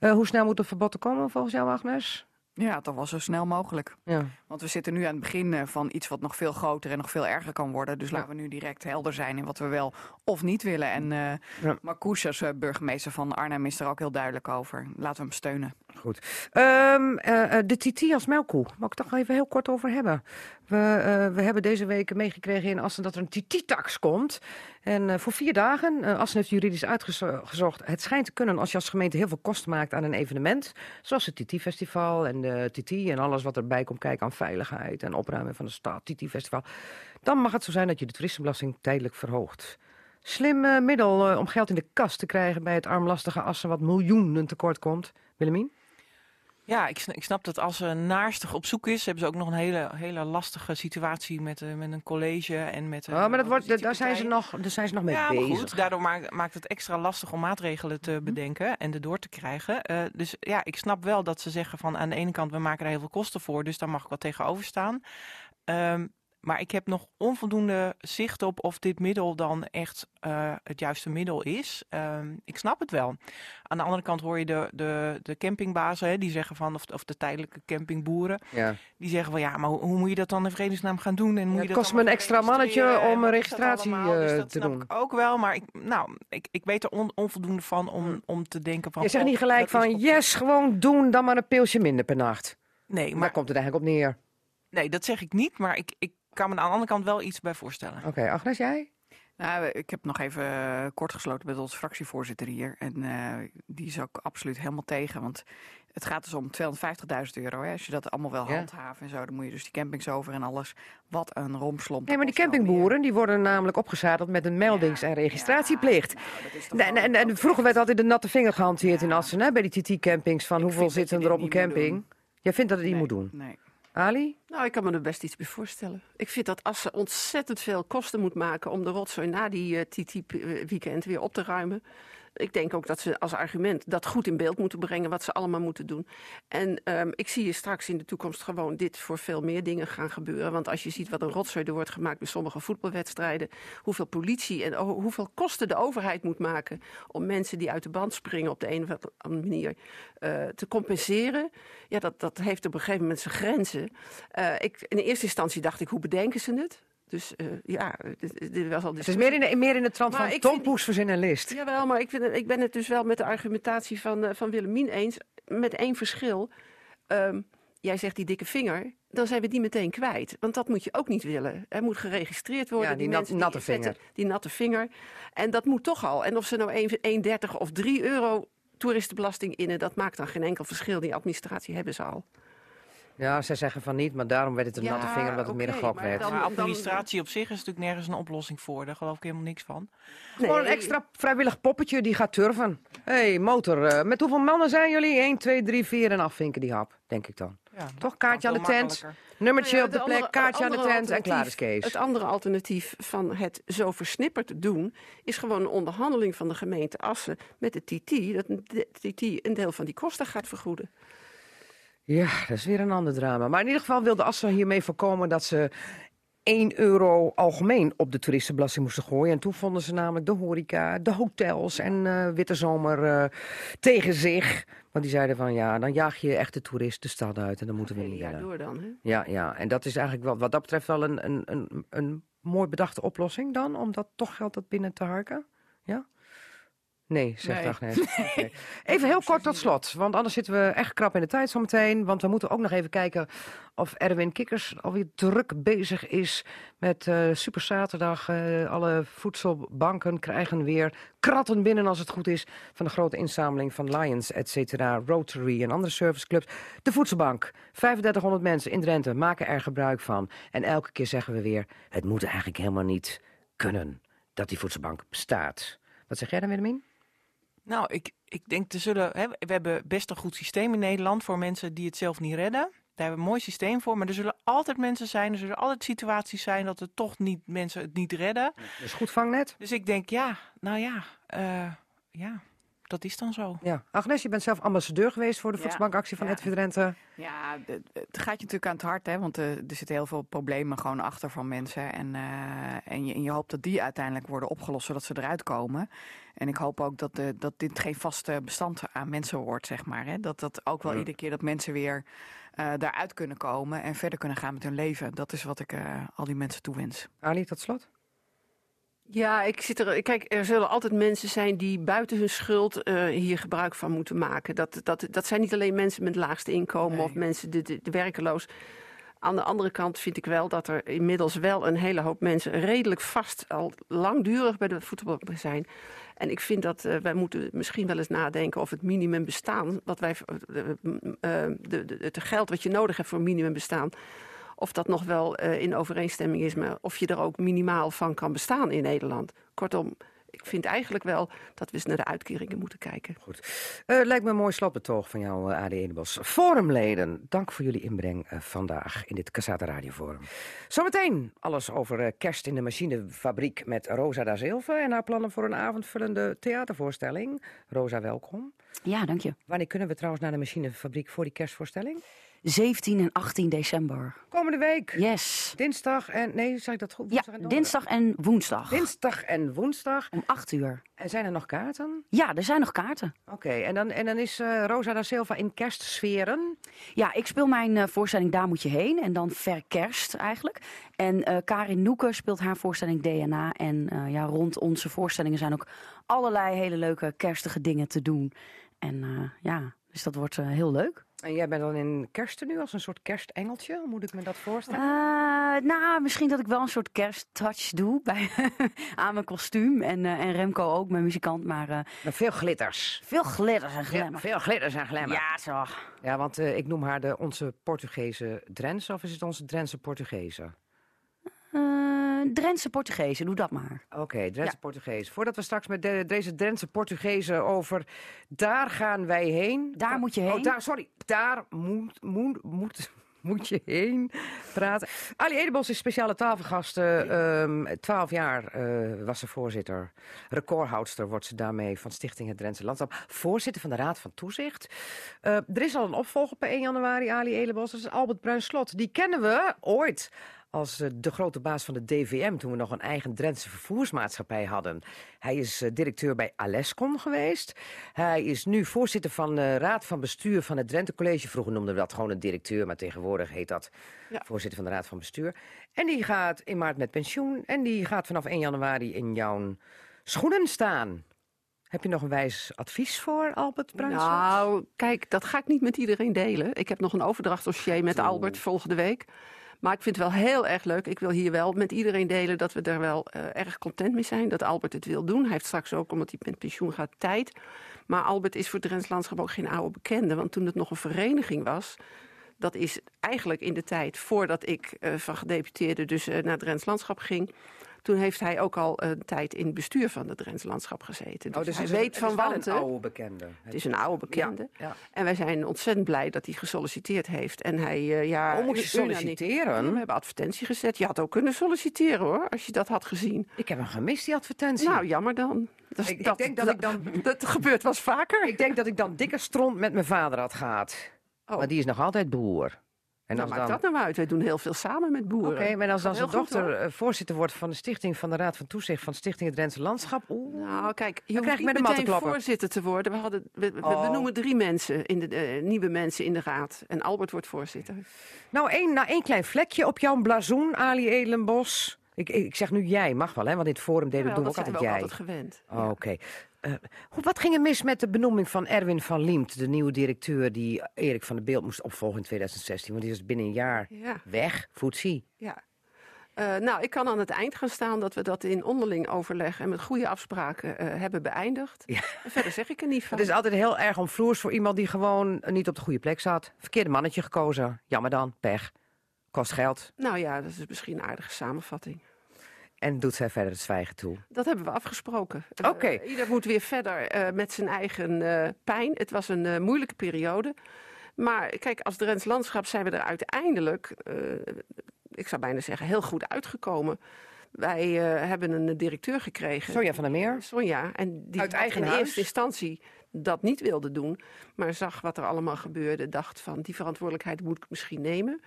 A: Uh, hoe snel moet het verbod er komen volgens jou, Agnes?
C: Ja, toch wel zo snel mogelijk. Ja. Want we zitten nu aan het begin eh, van iets wat nog veel groter en nog veel erger kan worden. Dus laten we nu direct helder zijn in wat we wel of niet willen. En uh, ja. Marcouch als burgemeester van Arnhem is er ook heel duidelijk over. Laten we hem steunen.
A: Goed. Um, uh, de TT als melkkoe, mag ik toch even heel kort over hebben. We, uh, we hebben deze week meegekregen in Assen dat er een TT-tax komt. En voor vier dagen, Assen heeft juridisch uitgezocht... het schijnt te kunnen als je als gemeente heel veel kosten maakt aan een evenement... zoals het TT-festival en de TT en alles wat erbij komt kijken aan veiligheid... en opruimen van de stad, TT-festival... dan mag het zo zijn dat je de toeristenbelasting tijdelijk verhoogt. Slim middel om geld in de kast te krijgen bij het armlastige Assen... wat miljoenen tekort komt. Willemien?
H: Ja, ik, ik snap dat als ze naarstig op zoek is, hebben ze ook nog een hele, hele lastige situatie met, uh, met een college en met.
A: Uh, oh, maar dat wordt, daar zijn ze nog, daar zijn ze nog mee ja, bezig.
H: Goed, daardoor maakt, maakt het extra lastig om maatregelen te mhm. bedenken en erdoor te krijgen. Uh, dus ja, ik snap wel dat ze zeggen van aan de ene kant we maken er heel veel kosten voor, dus daar mag ik wat tegenover staan. Um, maar ik heb nog onvoldoende zicht op of dit middel dan echt uh, het juiste middel is. Uh, ik snap het wel. Aan de andere kant hoor je de, de, de campingbazen, hè, die zeggen van, of, of de tijdelijke campingboeren, ja. die zeggen van ja, maar hoe, hoe, moet je dat dan in vredesnaam gaan doen? En moet
A: ja,
H: het
A: kost me een extra mannetje om een registratie uh, dus dat te doen.
H: Ik ook wel, maar ik, nou, ik, ik weet er on, onvoldoende van om, hm. om te denken van.
A: Je zegt niet gelijk van yes, gewoon doen, dan maar een pilsje minder per nacht. Nee, maar. Daar komt het eigenlijk op neer.
H: Nee, dat zeg ik niet, maar ik, ik kan me aan de andere kant wel iets bij voorstellen.
A: Oké, Agnes, jij?
C: Nou, ik heb nog even uh, kort gesloten met onze fractievoorzitter hier. En uh, die is ook absoluut helemaal tegen. Want het gaat dus om 250.000 euro. Hè. Als je dat allemaal wel ja. handhaven en zo, dan moet je dus die campings over en alles. Wat een romslomp.
A: Nee, maar die campingboeren die worden namelijk opgezadeld met een meldings- en registratieplicht. Ja, nou, en, en, en, vroeger werd altijd de natte vinger gehanteerd in Assen, hè, bij die TT-campings. Van hoeveel zitten er op een camping? Jij vindt dat het niet moet doen?
C: Nee.
A: Ali?
F: Nou, ik kan me er best iets bij voorstellen. Ik vind dat als ze ontzettend veel kosten moet maken om de rotzooi na die uh, TT-weekend weer op te ruimen, ik denk ook dat ze als argument dat goed in beeld moeten brengen wat ze allemaal moeten doen. En um, ik zie je straks in de toekomst gewoon dit voor veel meer dingen gaan gebeuren. Want als je ziet wat een rotzooi er wordt gemaakt bij sommige voetbalwedstrijden, hoeveel politie en hoeveel kosten de overheid moet maken om mensen die uit de band springen op de een of andere manier uh, te compenseren. Ja, dat, dat heeft op een gegeven moment zijn grenzen. Uh, ik, in eerste instantie dacht ik, hoe bedenken ze het? Dus uh, ja, dit, was al
A: Het is meer in de, meer in de trant van ik Tom Poes verzin een list.
F: Jawel, maar ik, vind ik ben het dus wel met de argumentatie van, uh, van Willemien eens. Met één verschil. Um, jij zegt die dikke vinger, dan zijn we die meteen kwijt. Want dat moet je ook niet willen. Er moet geregistreerd worden.
A: Ja, die, die natte vinger.
F: die natte vinger. En dat moet toch al. En of ze nou 1,30 of 3 euro toeristenbelasting innen, dat maakt dan geen enkel verschil. Die administratie hebben ze al.
A: Ja, zij zeggen van niet, maar daarom werd het een natte vinger omdat het meer een gok werd.
H: Dan, administratie op zich is natuurlijk nergens een oplossing voor. Daar geloof ik helemaal niks van.
A: Nee. Gewoon een extra vrijwillig poppetje die gaat turven. Hé, hey, motor, uh, met hoeveel mannen zijn jullie? 1, 2, 3, 4 en afvinken die hap, denk ik dan. Ja, Toch, kaartje aan de tent, nummertje nou ja, op de, plek, kaartje aan de tent en klaar is Kees.
F: Het andere alternatief van het zo versnipperd doen... is gewoon een onderhandeling van de gemeente Assen met de TT... dat de TT een deel van die kosten gaat vergoeden.
A: Ja, dat is weer een ander drama. Maar in ieder geval wilde Assen hiermee voorkomen dat ze 1 euro algemeen op de toeristenbelasting moesten gooien. En toen vonden ze namelijk de horeca, de hotels en uh, Witte Zomer uh, tegen zich. Want die zeiden van ja, dan jaag je echt de toerist de stad uit en dan moeten we niet
F: willen. door dan, hè?
A: Ja, ja, en dat is eigenlijk wel, wat dat betreft wel een, een, een, een mooi bedachte oplossing dan, om dat toch geld dat binnen te harken. Ja? Nee, zegt nee. Agnes. Nee. Even heel kort tot slot, want anders zitten we echt krap in de tijd zometeen. Want we moeten ook nog even kijken of Erwin Kikkers alweer druk bezig is met uh, Super Zaterdag. Uh, alle voedselbanken krijgen weer kratten binnen als het goed is... van de grote inzameling van Lions, et cetera, Rotary en andere serviceclubs. De Voedselbank, 3500 mensen in Drenthe maken er gebruik van. En elke keer zeggen we weer, het moet eigenlijk helemaal niet kunnen dat die voedselbank bestaat. Wat zeg jij dan, Willemien?
H: Nou, ik, ik denk, er zullen, hè, we hebben best een goed systeem in Nederland voor mensen die het zelf niet redden. Daar hebben we een mooi systeem voor, maar er zullen altijd mensen zijn, er zullen altijd situaties zijn dat er toch niet, mensen het niet redden.
A: Dus goed vangnet?
H: Dus ik denk, ja, nou ja, uh, ja dat is dan zo.
A: Ja. Agnes, je bent zelf ambassadeur geweest voor de voedselbankactie van ja. Edwin Drenthe.
C: Ja, het gaat je natuurlijk aan het hart, hè, want er, er zitten heel veel problemen gewoon achter van mensen. En, uh, en, je, en je hoopt dat die uiteindelijk worden opgelost, zodat ze eruit komen. En ik hoop ook dat, de, dat dit geen vaste bestand aan mensen wordt, zeg maar. Hè. Dat dat ook wel iedere keer dat mensen weer uh, daaruit kunnen komen en verder kunnen gaan met hun leven. Dat is wat ik uh, al die mensen toewens.
A: Ali, tot slot.
F: Ja, ik zit er. Kijk, er zullen altijd mensen zijn die buiten hun schuld uh, hier gebruik van moeten maken. Dat, dat, dat zijn niet alleen mensen met het laagste inkomen nee. of mensen de, de, de werkeloos. Aan de andere kant vind ik wel dat er inmiddels wel een hele hoop mensen redelijk vast al langdurig bij de voetbal zijn. En ik vind dat uh, wij moeten misschien wel eens nadenken of het minimum bestaan, wat wij, uh, de, de, het geld wat je nodig hebt voor minimum bestaan, of dat nog wel uh, in overeenstemming is, maar of je er ook minimaal van kan bestaan in Nederland. Kortom, ik vind eigenlijk wel dat we eens naar de uitkeringen moeten kijken.
A: Goed. Uh, lijkt me een mooi slotbetoog van jou, uh, AD Edebos. Forumleden, dank voor jullie inbreng uh, vandaag in dit Casata Radio Forum. Zometeen alles over kerst in de machinefabriek met Rosa da Silva... en haar plannen voor een avondvullende theatervoorstelling. Rosa, welkom.
I: Ja, dank je.
A: Wanneer kunnen we trouwens naar de machinefabriek voor die kerstvoorstelling?
I: 17 en 18 december.
A: Komende week?
I: Yes.
A: Dinsdag en... Nee, zeg ik dat goed?
I: Ja, dinsdag en woensdag.
A: Dinsdag en woensdag.
I: Om 8 uur.
A: En zijn er nog kaarten?
I: Ja, er zijn nog kaarten.
A: Oké, okay, en, dan, en dan is uh, Rosa da Silva in kerstsferen?
I: Ja, ik speel mijn uh, voorstelling Daar moet je heen. En dan verkerst eigenlijk. En uh, Karin Noeke speelt haar voorstelling DNA. En ja, rond onze voorstellingen zijn ook allerlei hele leuke kerstige dingen te doen. En ja, dus dat wordt heel leuk.
A: En jij bent dan in kersten nu als een soort kerstengeltje? Moet ik me dat voorstellen?
I: Uh, nou, misschien dat ik wel een soort kersttouch doe bij, aan mijn kostuum. En, uh, en Remco ook, mijn muzikant. Maar, uh,
A: maar veel glitters.
I: Veel glitters en glamour.
A: Ja, veel glitters en glamour.
I: Ja, zo.
A: Ja, want ik noem haar de, onze Portugese Drentse. Of is het onze Drentse Portugese?
I: Uh, Drentse Portugezen, doe dat maar.
A: Oké, okay, Drentse ja. Portugezen. Voordat we straks met de, deze Drentse Portugezen over daar gaan wij heen.
I: Daar moet je heen.
A: Oh, daar, sorry, daar moet, moet, moet, moet je heen praten. Ali Edebos is speciale tafelgast. Um, 12 jaar uh, was ze voorzitter. Recordhoudster wordt ze daarmee van Stichting Het Drentse Landschap. Voorzitter van de Raad van Toezicht. Uh, er is al een opvolger per 1 januari, Ali Edebos. Dat is Albert Bruinslot. Die kennen we ooit als uh, de grote baas van de DVM... toen we nog een eigen Drentse vervoersmaatschappij hadden. Hij is uh, directeur bij Alescom geweest. Hij is nu voorzitter van de Raad van Bestuur van het Drenthe College. Vroeger noemden we dat gewoon een directeur... maar tegenwoordig heet dat ja. voorzitter van de Raad van Bestuur. En die gaat in maart met pensioen... en die gaat vanaf 1 januari in jouw schoenen staan... Heb je nog een wijs advies voor Albert Bruinslot?
F: Nou, kijk, dat ga ik niet met iedereen delen. Ik heb nog een overdrachtdossier met Albert volgende week. Maar ik vind het wel heel erg leuk. Ik wil hier wel met iedereen delen dat we er wel uh, erg content mee zijn. Dat Albert het wil doen. Hij heeft straks ook, omdat hij met pensioen gaat, tijd. Maar Albert is voor Drents Landschap ook geen oude bekende. Want toen het nog een vereniging was... Dat is eigenlijk in de tijd voordat ik uh, van gedeputeerde dus uh, naar Drents Landschap ging. Toen heeft hij ook al een tijd in het bestuur van het Drents Landschap gezeten. Dus,
A: oh, dus
F: hij
A: is
F: weet
A: een,
F: van
A: Wanten. een oude bekende.
F: Het is een oude bekende.
A: Ja, ja.
F: En wij zijn ontzettend blij dat hij gesolliciteerd heeft. En hij, uh, ja...
A: Oh, moet je solliciteren?
F: We hebben advertentie gezet. Je had ook kunnen solliciteren hoor, als je dat had gezien.
A: Ik heb hem gemist, die advertentie.
F: Nou, jammer dan.
A: Dat, ik, dat, ik denk dat, dat, ik dan...
F: Dat gebeurt wel eens vaker.
A: Ik denk dat ik dan dikke stront met mijn vader had gehad. Oh. Maar die is nog altijd boer.
F: En nou, maakt dan... dat nou uit? Wij doen heel veel samen met boeren.
A: Oké, okay, maar als dan zijn dochter uh, voorzitter wordt van de stichting van de Raad van Toezicht van Stichting Het Drentse Landschap. Oeh.
F: Nou, kijk, je hoeft niet meteen voorzitter te worden. We, hadden, we, we oh. benoemen drie mensen, in de, uh, nieuwe mensen in de raad. En Albert wordt voorzitter.
A: Nou, één, nou, één klein vlekje op jouw blazoen, Ali Edelenbos. Ik, ik zeg nu jij, mag wel, hè? Want in het forum deden
F: ja,
A: doen we ook altijd
F: we
A: jij.
F: altijd gewend.
A: Oh, Oké. Okay. Uh, wat ging er mis met de benoeming van Erwin van Liemt, de nieuwe directeur die Erik van der Beeld moest opvolgen in 2016? Want die is binnen een jaar
F: ja.
A: weg, voetzie.
F: Ja. Uh, nou, ik kan aan het eind gaan staan dat we dat in onderling overleg en met goede afspraken uh, hebben beëindigd. Ja. Verder zeg ik er niet van.
A: Het is altijd heel erg omvloers voor iemand die gewoon niet op de goede plek zat. Verkeerde mannetje gekozen. Jammer dan, pech. Kost geld.
F: Nou ja, dat is misschien een aardige samenvatting.
A: En doet zij verder het zwijgen toe?
F: Dat hebben we afgesproken.
A: Oké.
F: Uh, ieder moet weer verder uh, met zijn eigen uh, pijn. Het was een moeilijke periode. Maar kijk, als Drents Landschap zijn we er uiteindelijk, ik zou bijna zeggen, heel goed uitgekomen. Wij hebben een directeur gekregen.
A: Sonja van der Meer.
F: Sonja. En die
A: Uit eigen
F: in
A: huis.
F: eerste instantie dat niet wilde doen. Maar zag wat er allemaal gebeurde. Dacht van, die verantwoordelijkheid moet ik misschien nemen.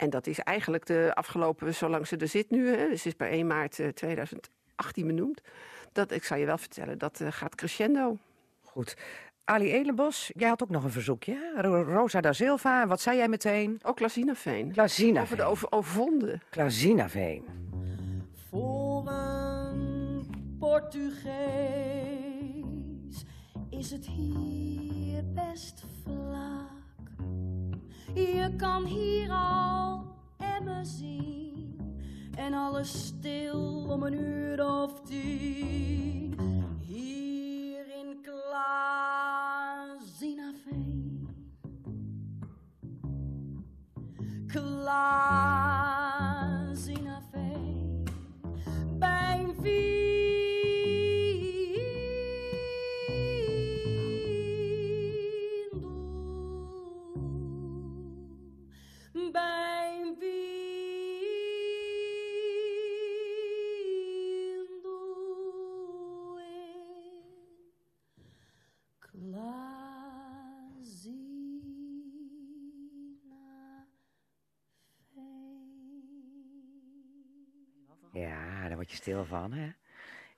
F: En dat is eigenlijk de afgelopen, zolang ze er zit nu, hè, dus is per 1 maart 2018 benoemd. Dat, ik zal je wel vertellen, dat uh, gaat crescendo.
A: Goed. Ali Elenbos, jij had ook nog een verzoekje. Ro Rosa da Silva, wat zei jij meteen?
F: Ook Klazinaveen.
A: Klazinaveen.
F: Over de over, overwonden.
A: Klazinaveen.
J: Voor een Portugees is het hier best vlak. Je kan hier al emmen zien en alles stil om een uur of tien. Hier in Klazinaveen. Klazinaveen. Bij een
A: Ja, daar word je stil van, hè?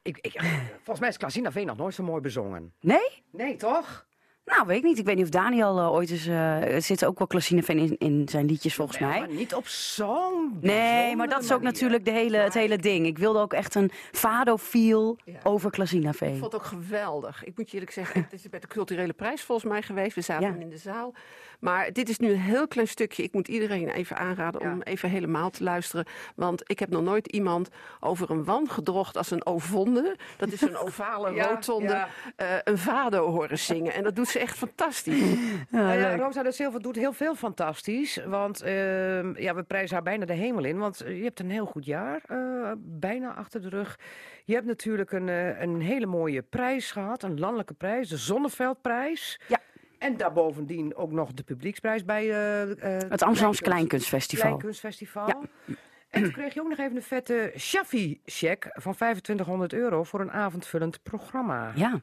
A: Ik, ik, volgens mij is Klazinaveen nog nooit zo mooi bezongen.
I: Nee?
A: Nee, toch?
I: Nou, weet ik niet. Ik weet niet of Daniel uh, ooit eens... Uh, er zit ook wel Klazinaveen in, in zijn liedjes, volgens
A: nee,
I: mij.
A: Maar niet op zo'n
I: Nee, maar dat is ook
A: manier.
I: natuurlijk de hele, het hele ding. Ik wilde ook echt een fado-feel ja. over Klazinaveen.
F: Ik vond het ook geweldig. Ik moet je eerlijk zeggen, het is bij de culturele prijs volgens mij geweest. We zaten
I: Ja.
F: in de zaal. Maar dit is nu een heel klein stukje. Ik moet iedereen even aanraden om even helemaal te luisteren. Want ik heb nog nooit iemand over een wan gedrocht als een ovonde. Dat is een ovale rotonde. eh, een vado horen zingen. En dat doet ze echt fantastisch.
A: Nou ja, Rosa de Silva doet heel veel fantastisch. Want ehm, ja, we prijzen haar bijna de hemel in. Want je hebt een heel goed jaar eh, bijna achter de rug. Je hebt natuurlijk een, eh, een hele mooie prijs gehad. Een landelijke prijs, de Zonneveldprijs.
I: Ja.
A: En daarbovendien ook nog de publieksprijs bij eh, eh,
I: Het Amsterdamse
A: Kleinkunst-
I: Kleinkunstfestival.
A: Kleinkunstfestival.
I: Ja.
A: En toen kreeg je ook nog even een vette Shaffi-check van 2500 euro voor een avondvullend programma.
I: Ja.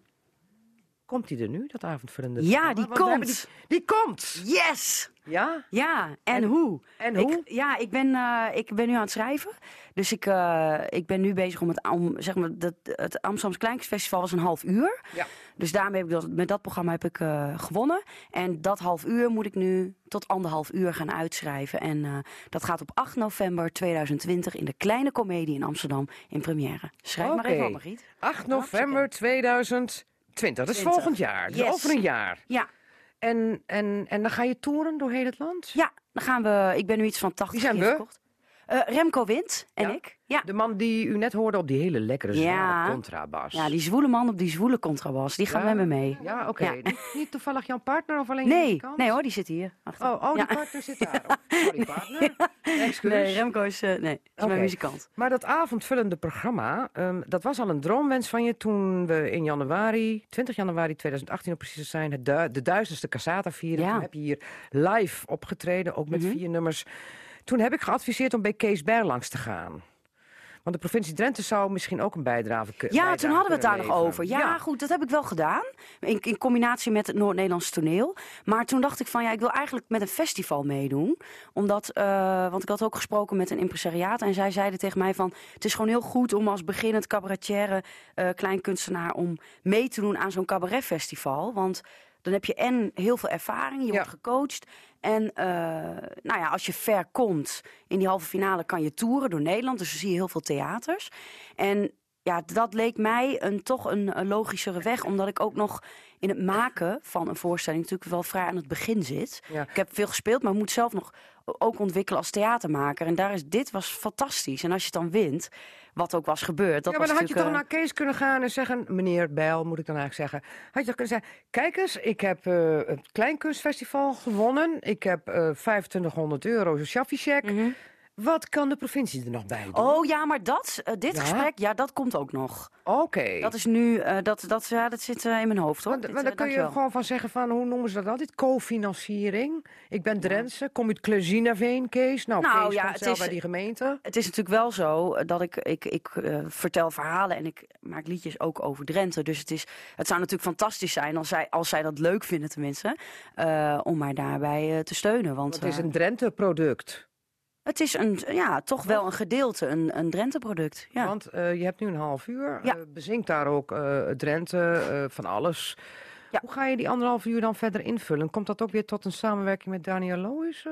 A: Komt die er nu, dat avondvullende
I: Ja, die
A: Want
I: komt.
A: Die, die komt!
I: Yes!
A: Ja?
I: Ja, en,
A: En-
I: hoe?
A: En
I: Ik,
A: hoe?
I: ja, ik ben, eh, ik ben nu aan het schrijven. Dus ik, eh, ik ben nu bezig om het, om, zeg maar, dat, het Amsterdamse Kleinkunstfestival was een half uur.
A: Ja.
I: Dus daarmee heb ik dat, met dat programma heb ik eh, gewonnen. En dat half uur moet ik nu tot anderhalf uur gaan uitschrijven. En dat gaat op 8 november 2020 in de Kleine Comedie in Amsterdam in première. Schrijf maar even op, Margriet.
A: 8 november 2020, dat is
I: 20.
A: volgend jaar. Dus
I: Yes.
A: over een jaar.
I: Ja,
A: En, en, en dan ga je toeren door heel het land?
I: ja, dan gaan we. Ik ben nu iets van 80
A: Wie zijn
I: keer
A: we?
I: verkocht. Eh, Remco Wind en
A: Ja?
I: ik. Ja.
A: De man die u net hoorde op die hele lekkere zware
I: Ja.
A: contrabas.
I: ja, die zwoele man op die zwoele contrabas, die gaat
A: Ja?
I: met me mee.
A: Ja, oké.
I: Ja.
A: Niet, toevallig jouw partner of alleen
I: Nee, nee hoor, die zit hier. achter.
A: Oh, oh die partner zit daar. Oh, sorry, partner. Excuus.
I: Nee, Remco is, eh, nee, is mijn muzikant.
A: Maar dat avondvullende programma, ehm, dat was al een droomwens van je toen we in januari, 20 januari 2018 om precies te zijn, het du- de duizendste Casata vierden. Toen heb je hier live opgetreden, ook met
I: Mhm.
A: vier nummers. Toen heb ik geadviseerd om bij Kees Ber langs te gaan. Want de provincie Drenthe zou misschien ook een bijdrage kunnen
I: Ja, toen hadden we het daar nog over. Ja,
A: Ja.
I: goed, dat heb ik wel gedaan. In, in combinatie met het Noord-Nederlands toneel. Maar toen dacht ik van, ja, ik wil eigenlijk met een festival meedoen. Omdat, eh, want ik had ook gesproken met een impresariaat. En zij zeiden tegen mij van, het is gewoon heel goed om als beginnend cabaretière eh kleinkunstenaar... om mee te doen aan zo'n cabaretfestival. Want dan heb je en heel veel ervaring, je
A: Ja.
I: wordt gecoacht. En eh, nou ja, als je ver komt in die halve finale kan je toeren door Nederland. Dus dan zie je heel veel theaters. En ja, dat leek mij een, toch een, een logischere weg. Omdat ik ook nog in het maken van een voorstelling natuurlijk wel vrij aan het begin zit.
A: Ja.
I: Ik heb veel gespeeld, maar moet zelf nog ook ontwikkelen als theatermaker. En daar is, dit was fantastisch. En als je het dan wint, wat ook was gebeurd. Dat
A: ja, maar dan had je toch
I: natuurlijk,
A: naar Kees kunnen gaan en zeggen... Meneer Bijl, moet ik dan eigenlijk zeggen. Had je toch kunnen zeggen... Kijk eens, ik heb eh, het Kleinkunstfestival gewonnen. Ik heb eh 2500 euro Shaffi-check.
I: Mhm.
A: Wat kan de provincie er nog bij doen?
I: Oh ja, maar dat, eh, dit
A: Ja?
I: gesprek, ja, dat komt ook nog.
A: Oké.
I: Dat is nu, eh, dat, dat, ja, dat zit eh, in mijn hoofd hoor. Dit, eh,
A: dan kun je gewoon van zeggen van, hoe noemen ze dat altijd? Co-financiering. Ik ben Drentse, kom uit Klezinaveen, Kees. Nou,
I: Nou,
A: Kees
I: ja,
A: komt
I: het
A: zelf
I: is-
A: bij die gemeente.
I: Het is natuurlijk wel zo dat ik, ik, ik vertel verhalen en ik maak liedjes ook over Drenthe. Dus het, is, het zou natuurlijk fantastisch zijn als zij, als zij dat leuk vinden tenminste, om mij daarbij te steunen. Want
A: Want het is een Drenthe-product.
I: Het is een, ja, toch wel een gedeelte, een, een Drenthe-product. Ja.
A: Want eh, je hebt nu een half uur.
I: Ja.
A: eh, bezinkt daar ook eh, Drenthe, van alles.
I: Ja.
A: Hoe ga je die anderhalf uur dan verder invullen? Komt dat ook weer tot een samenwerking met Daniel Lois?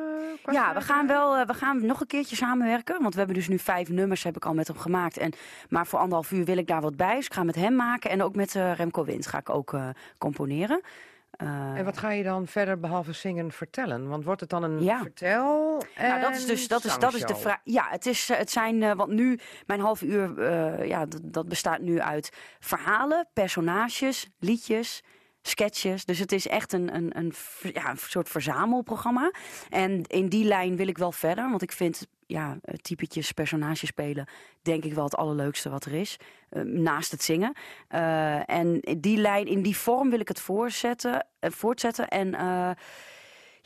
I: Ja, we gaan wel, we gaan nog een keertje samenwerken. Want we hebben dus nu vijf nummers, heb ik al met hem gemaakt. En, maar voor anderhalf uur wil ik daar wat bij. Dus ik ga met hem maken. En ook met Remco Wind ga ik ook componeren. Eh,
A: En wat ga je dan verder behalve zingen vertellen? Want wordt het dan een
I: Ja.
A: vertel?
I: Nou, dat is dus dat is, dat is de vraag. Ja, het, is, eh, het zijn, eh, want nu, mijn half uur, eh, ja, dat, bestaat nu uit verhalen, personages, liedjes, sketches. Dus het is echt een, een, een, ja, een soort verzamelprogramma. En in die lijn wil ik wel verder, want ik vind ja, eh, typetjes, personages spelen, denk ik wel het allerleukste wat er is. eh, naast het zingen. Eh, en die lijn, in die vorm wil ik het voortzetten. voortzetten. En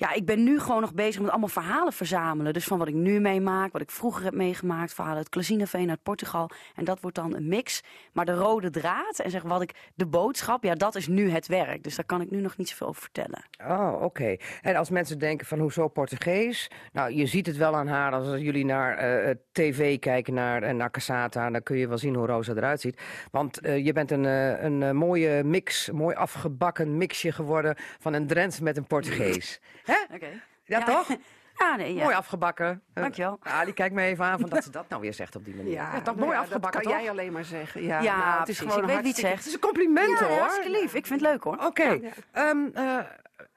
I: ja, ik ben nu gewoon nog bezig met allemaal verhalen verzamelen. Dus van wat ik nu meemaak, wat ik vroeger heb meegemaakt. Verhalen uit Klazineveen, uit Portugal. En dat wordt dan een mix. Maar de rode draad en zeg wat ik, de boodschap, ja, dat is nu het werk. Dus daar kan ik nu nog niet zoveel over vertellen.
A: Oh, oké. En als mensen denken van hoezo Portugees? Nou, je ziet het wel aan haar als jullie naar eh, tv kijken, naar, eh, naar Casata. Dan kun je wel zien hoe Rosa eruit ziet. Want eh, je bent een, een mooie mix, mooi afgebakken mixje geworden van een Drents met een Portugees. Hè?
I: Oké.
A: Ja, toch?
I: Ja, nee, ja.
A: Mooi afgebakken. Eh,
I: Dankjewel.
A: Ja, die kijkt me even aan van dat ze dat nou weer zegt op die manier. Ja, toch
F: nou
A: mooi
F: ja,
A: afgebakken,
F: Dat kan
A: toch?
F: jij alleen maar zeggen. Ja,
I: Ja,
F: nou, het
I: precies.
F: is gewoon
I: Ik weet wie het zegt.
A: Het is een compliment,
I: Ja,
A: hoor.
I: hartstikke lief. Ik vind het leuk hoor.
A: Oké. Ehm, eh,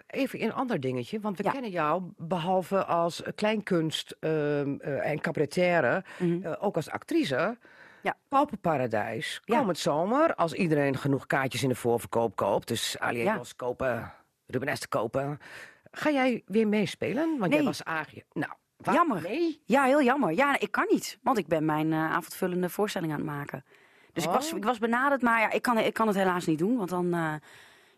A: even een ander dingetje, want we
I: Ja.
A: kennen jou behalve als kleinkunst ehm, eh, en cabaretière, eh, ook als actrice.
I: Mhm. Ja.
A: Pauperparadijs.
I: Ja.
A: Komend zomer, als iedereen genoeg kaartjes in de voorverkoop koopt, dus Aliegos kopen, Ruben kopen, ga jij weer meespelen? Want jij was Aagje. Nou, wat?
I: Jammer.
A: Nee?
I: Ja, heel jammer. Ja, ik kan niet. Want ik ben mijn eh, avondvullende voorstelling aan het maken. Dus ik, was,
A: Oh.
I: ik was benaderd, maar ja, ik, kan, ik kan het helaas niet doen. Want dan, eh,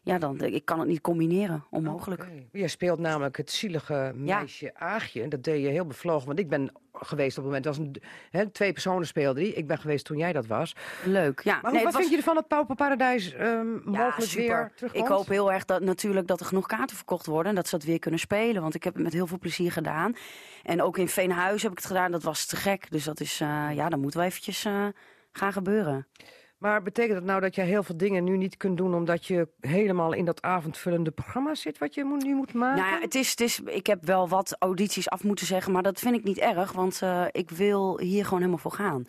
I: ja, dan, ik kan het niet combineren. Onmogelijk.
A: Je speelt namelijk het zielige meisje Aagje. Dat deed je heel bevlogen. Want ik ben geweest op het moment, dat was een, twee personen speelden die. Ik ben geweest toen jij dat was.
I: Leuk. Ja,
A: Maar
I: Nee,
A: wat
I: was-
A: vind je ervan dat Pauperparadijs ehm
I: Ja,
A: mogelijk
I: super.
A: weer terugkomt?
I: Ik hoop heel erg dat natuurlijk dat er genoeg kaarten verkocht worden en dat ze dat weer kunnen spelen. Want ik heb het met heel veel plezier gedaan. En ook in Veenhuis heb ik het gedaan. Dat was te gek. Dus dat is, eh, ja, dat moet wel eventjes eh, gaan gebeuren.
A: Maar betekent dat nou dat je heel veel dingen nu niet kunt doen... omdat je helemaal in dat avondvullende programma zit... wat je nu moet maken?
I: Nou ja, het is, het is, ik heb wel wat audities af moeten zeggen, maar dat vind ik niet erg, want eh, ik wil hier gewoon helemaal voor gaan.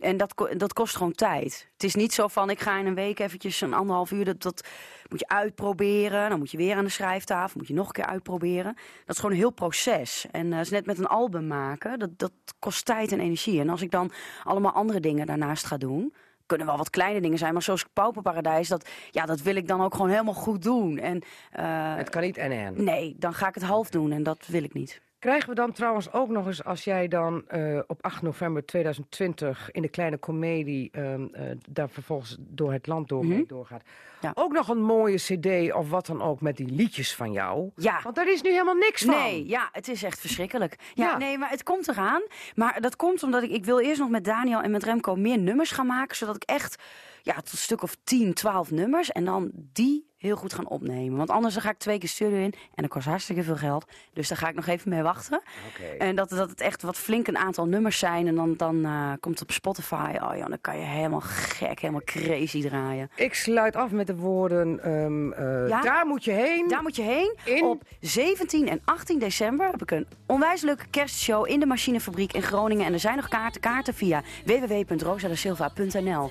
I: En dat, dat kost gewoon tijd. Het is niet zo van, ik ga in een week eventjes een anderhalf uur, dat, dat moet je uitproberen. Dan moet je weer aan de schrijftafel, moet je nog een keer uitproberen. Dat is gewoon een heel proces. En dat is net met een album maken, dat, dat kost tijd en energie. En als ik dan allemaal andere dingen daarnaast ga doen kunnen wel wat kleine dingen zijn, maar zoals Pauperparadijs, dat, ja, dat wil ik dan ook gewoon helemaal goed doen. En, eh,
A: Het kan niet en en.
I: Nee, dan ga ik het half doen en dat wil ik niet.
A: Krijgen we dan trouwens ook nog eens, als jij dan eh, op 8 november 2020 in de kleine komedie ehm, eh, daar vervolgens door het land door, mee doorgaat,
I: Ja.
A: ook nog een mooie cd of wat dan ook met die liedjes van jou?
I: Ja.
A: Want daar is nu helemaal niks van.
I: Nee, ja, het is echt verschrikkelijk. Ja,
A: Ja.
I: nee, maar het komt eraan. Maar dat komt omdat ik, ik wil eerst nog met Daniel en met Remco meer nummers gaan maken, zodat ik echt, ja, tot een stuk of 10, 12 nummers en dan die heel goed gaan opnemen. Want anders dan ga ik twee keer studio in en dat kost hartstikke veel geld. Dus daar ga ik nog even mee wachten.
A: Oké.
I: En dat, dat het echt wat flink een aantal nummers zijn en dan, dan eh, komt het op Spotify. Oh ja, dan kan je helemaal gek, helemaal crazy draaien.
A: Ik sluit af met de woorden, ehm, eh,
I: Ja?
A: daar moet je heen.
I: Daar moet je heen.
A: In?
I: Op 17 en 18 december heb ik een onwijs leuke kerstshow in de machinefabriek in Groningen. En er zijn nog kaarten, kaarten via www.rosadasilva.nl.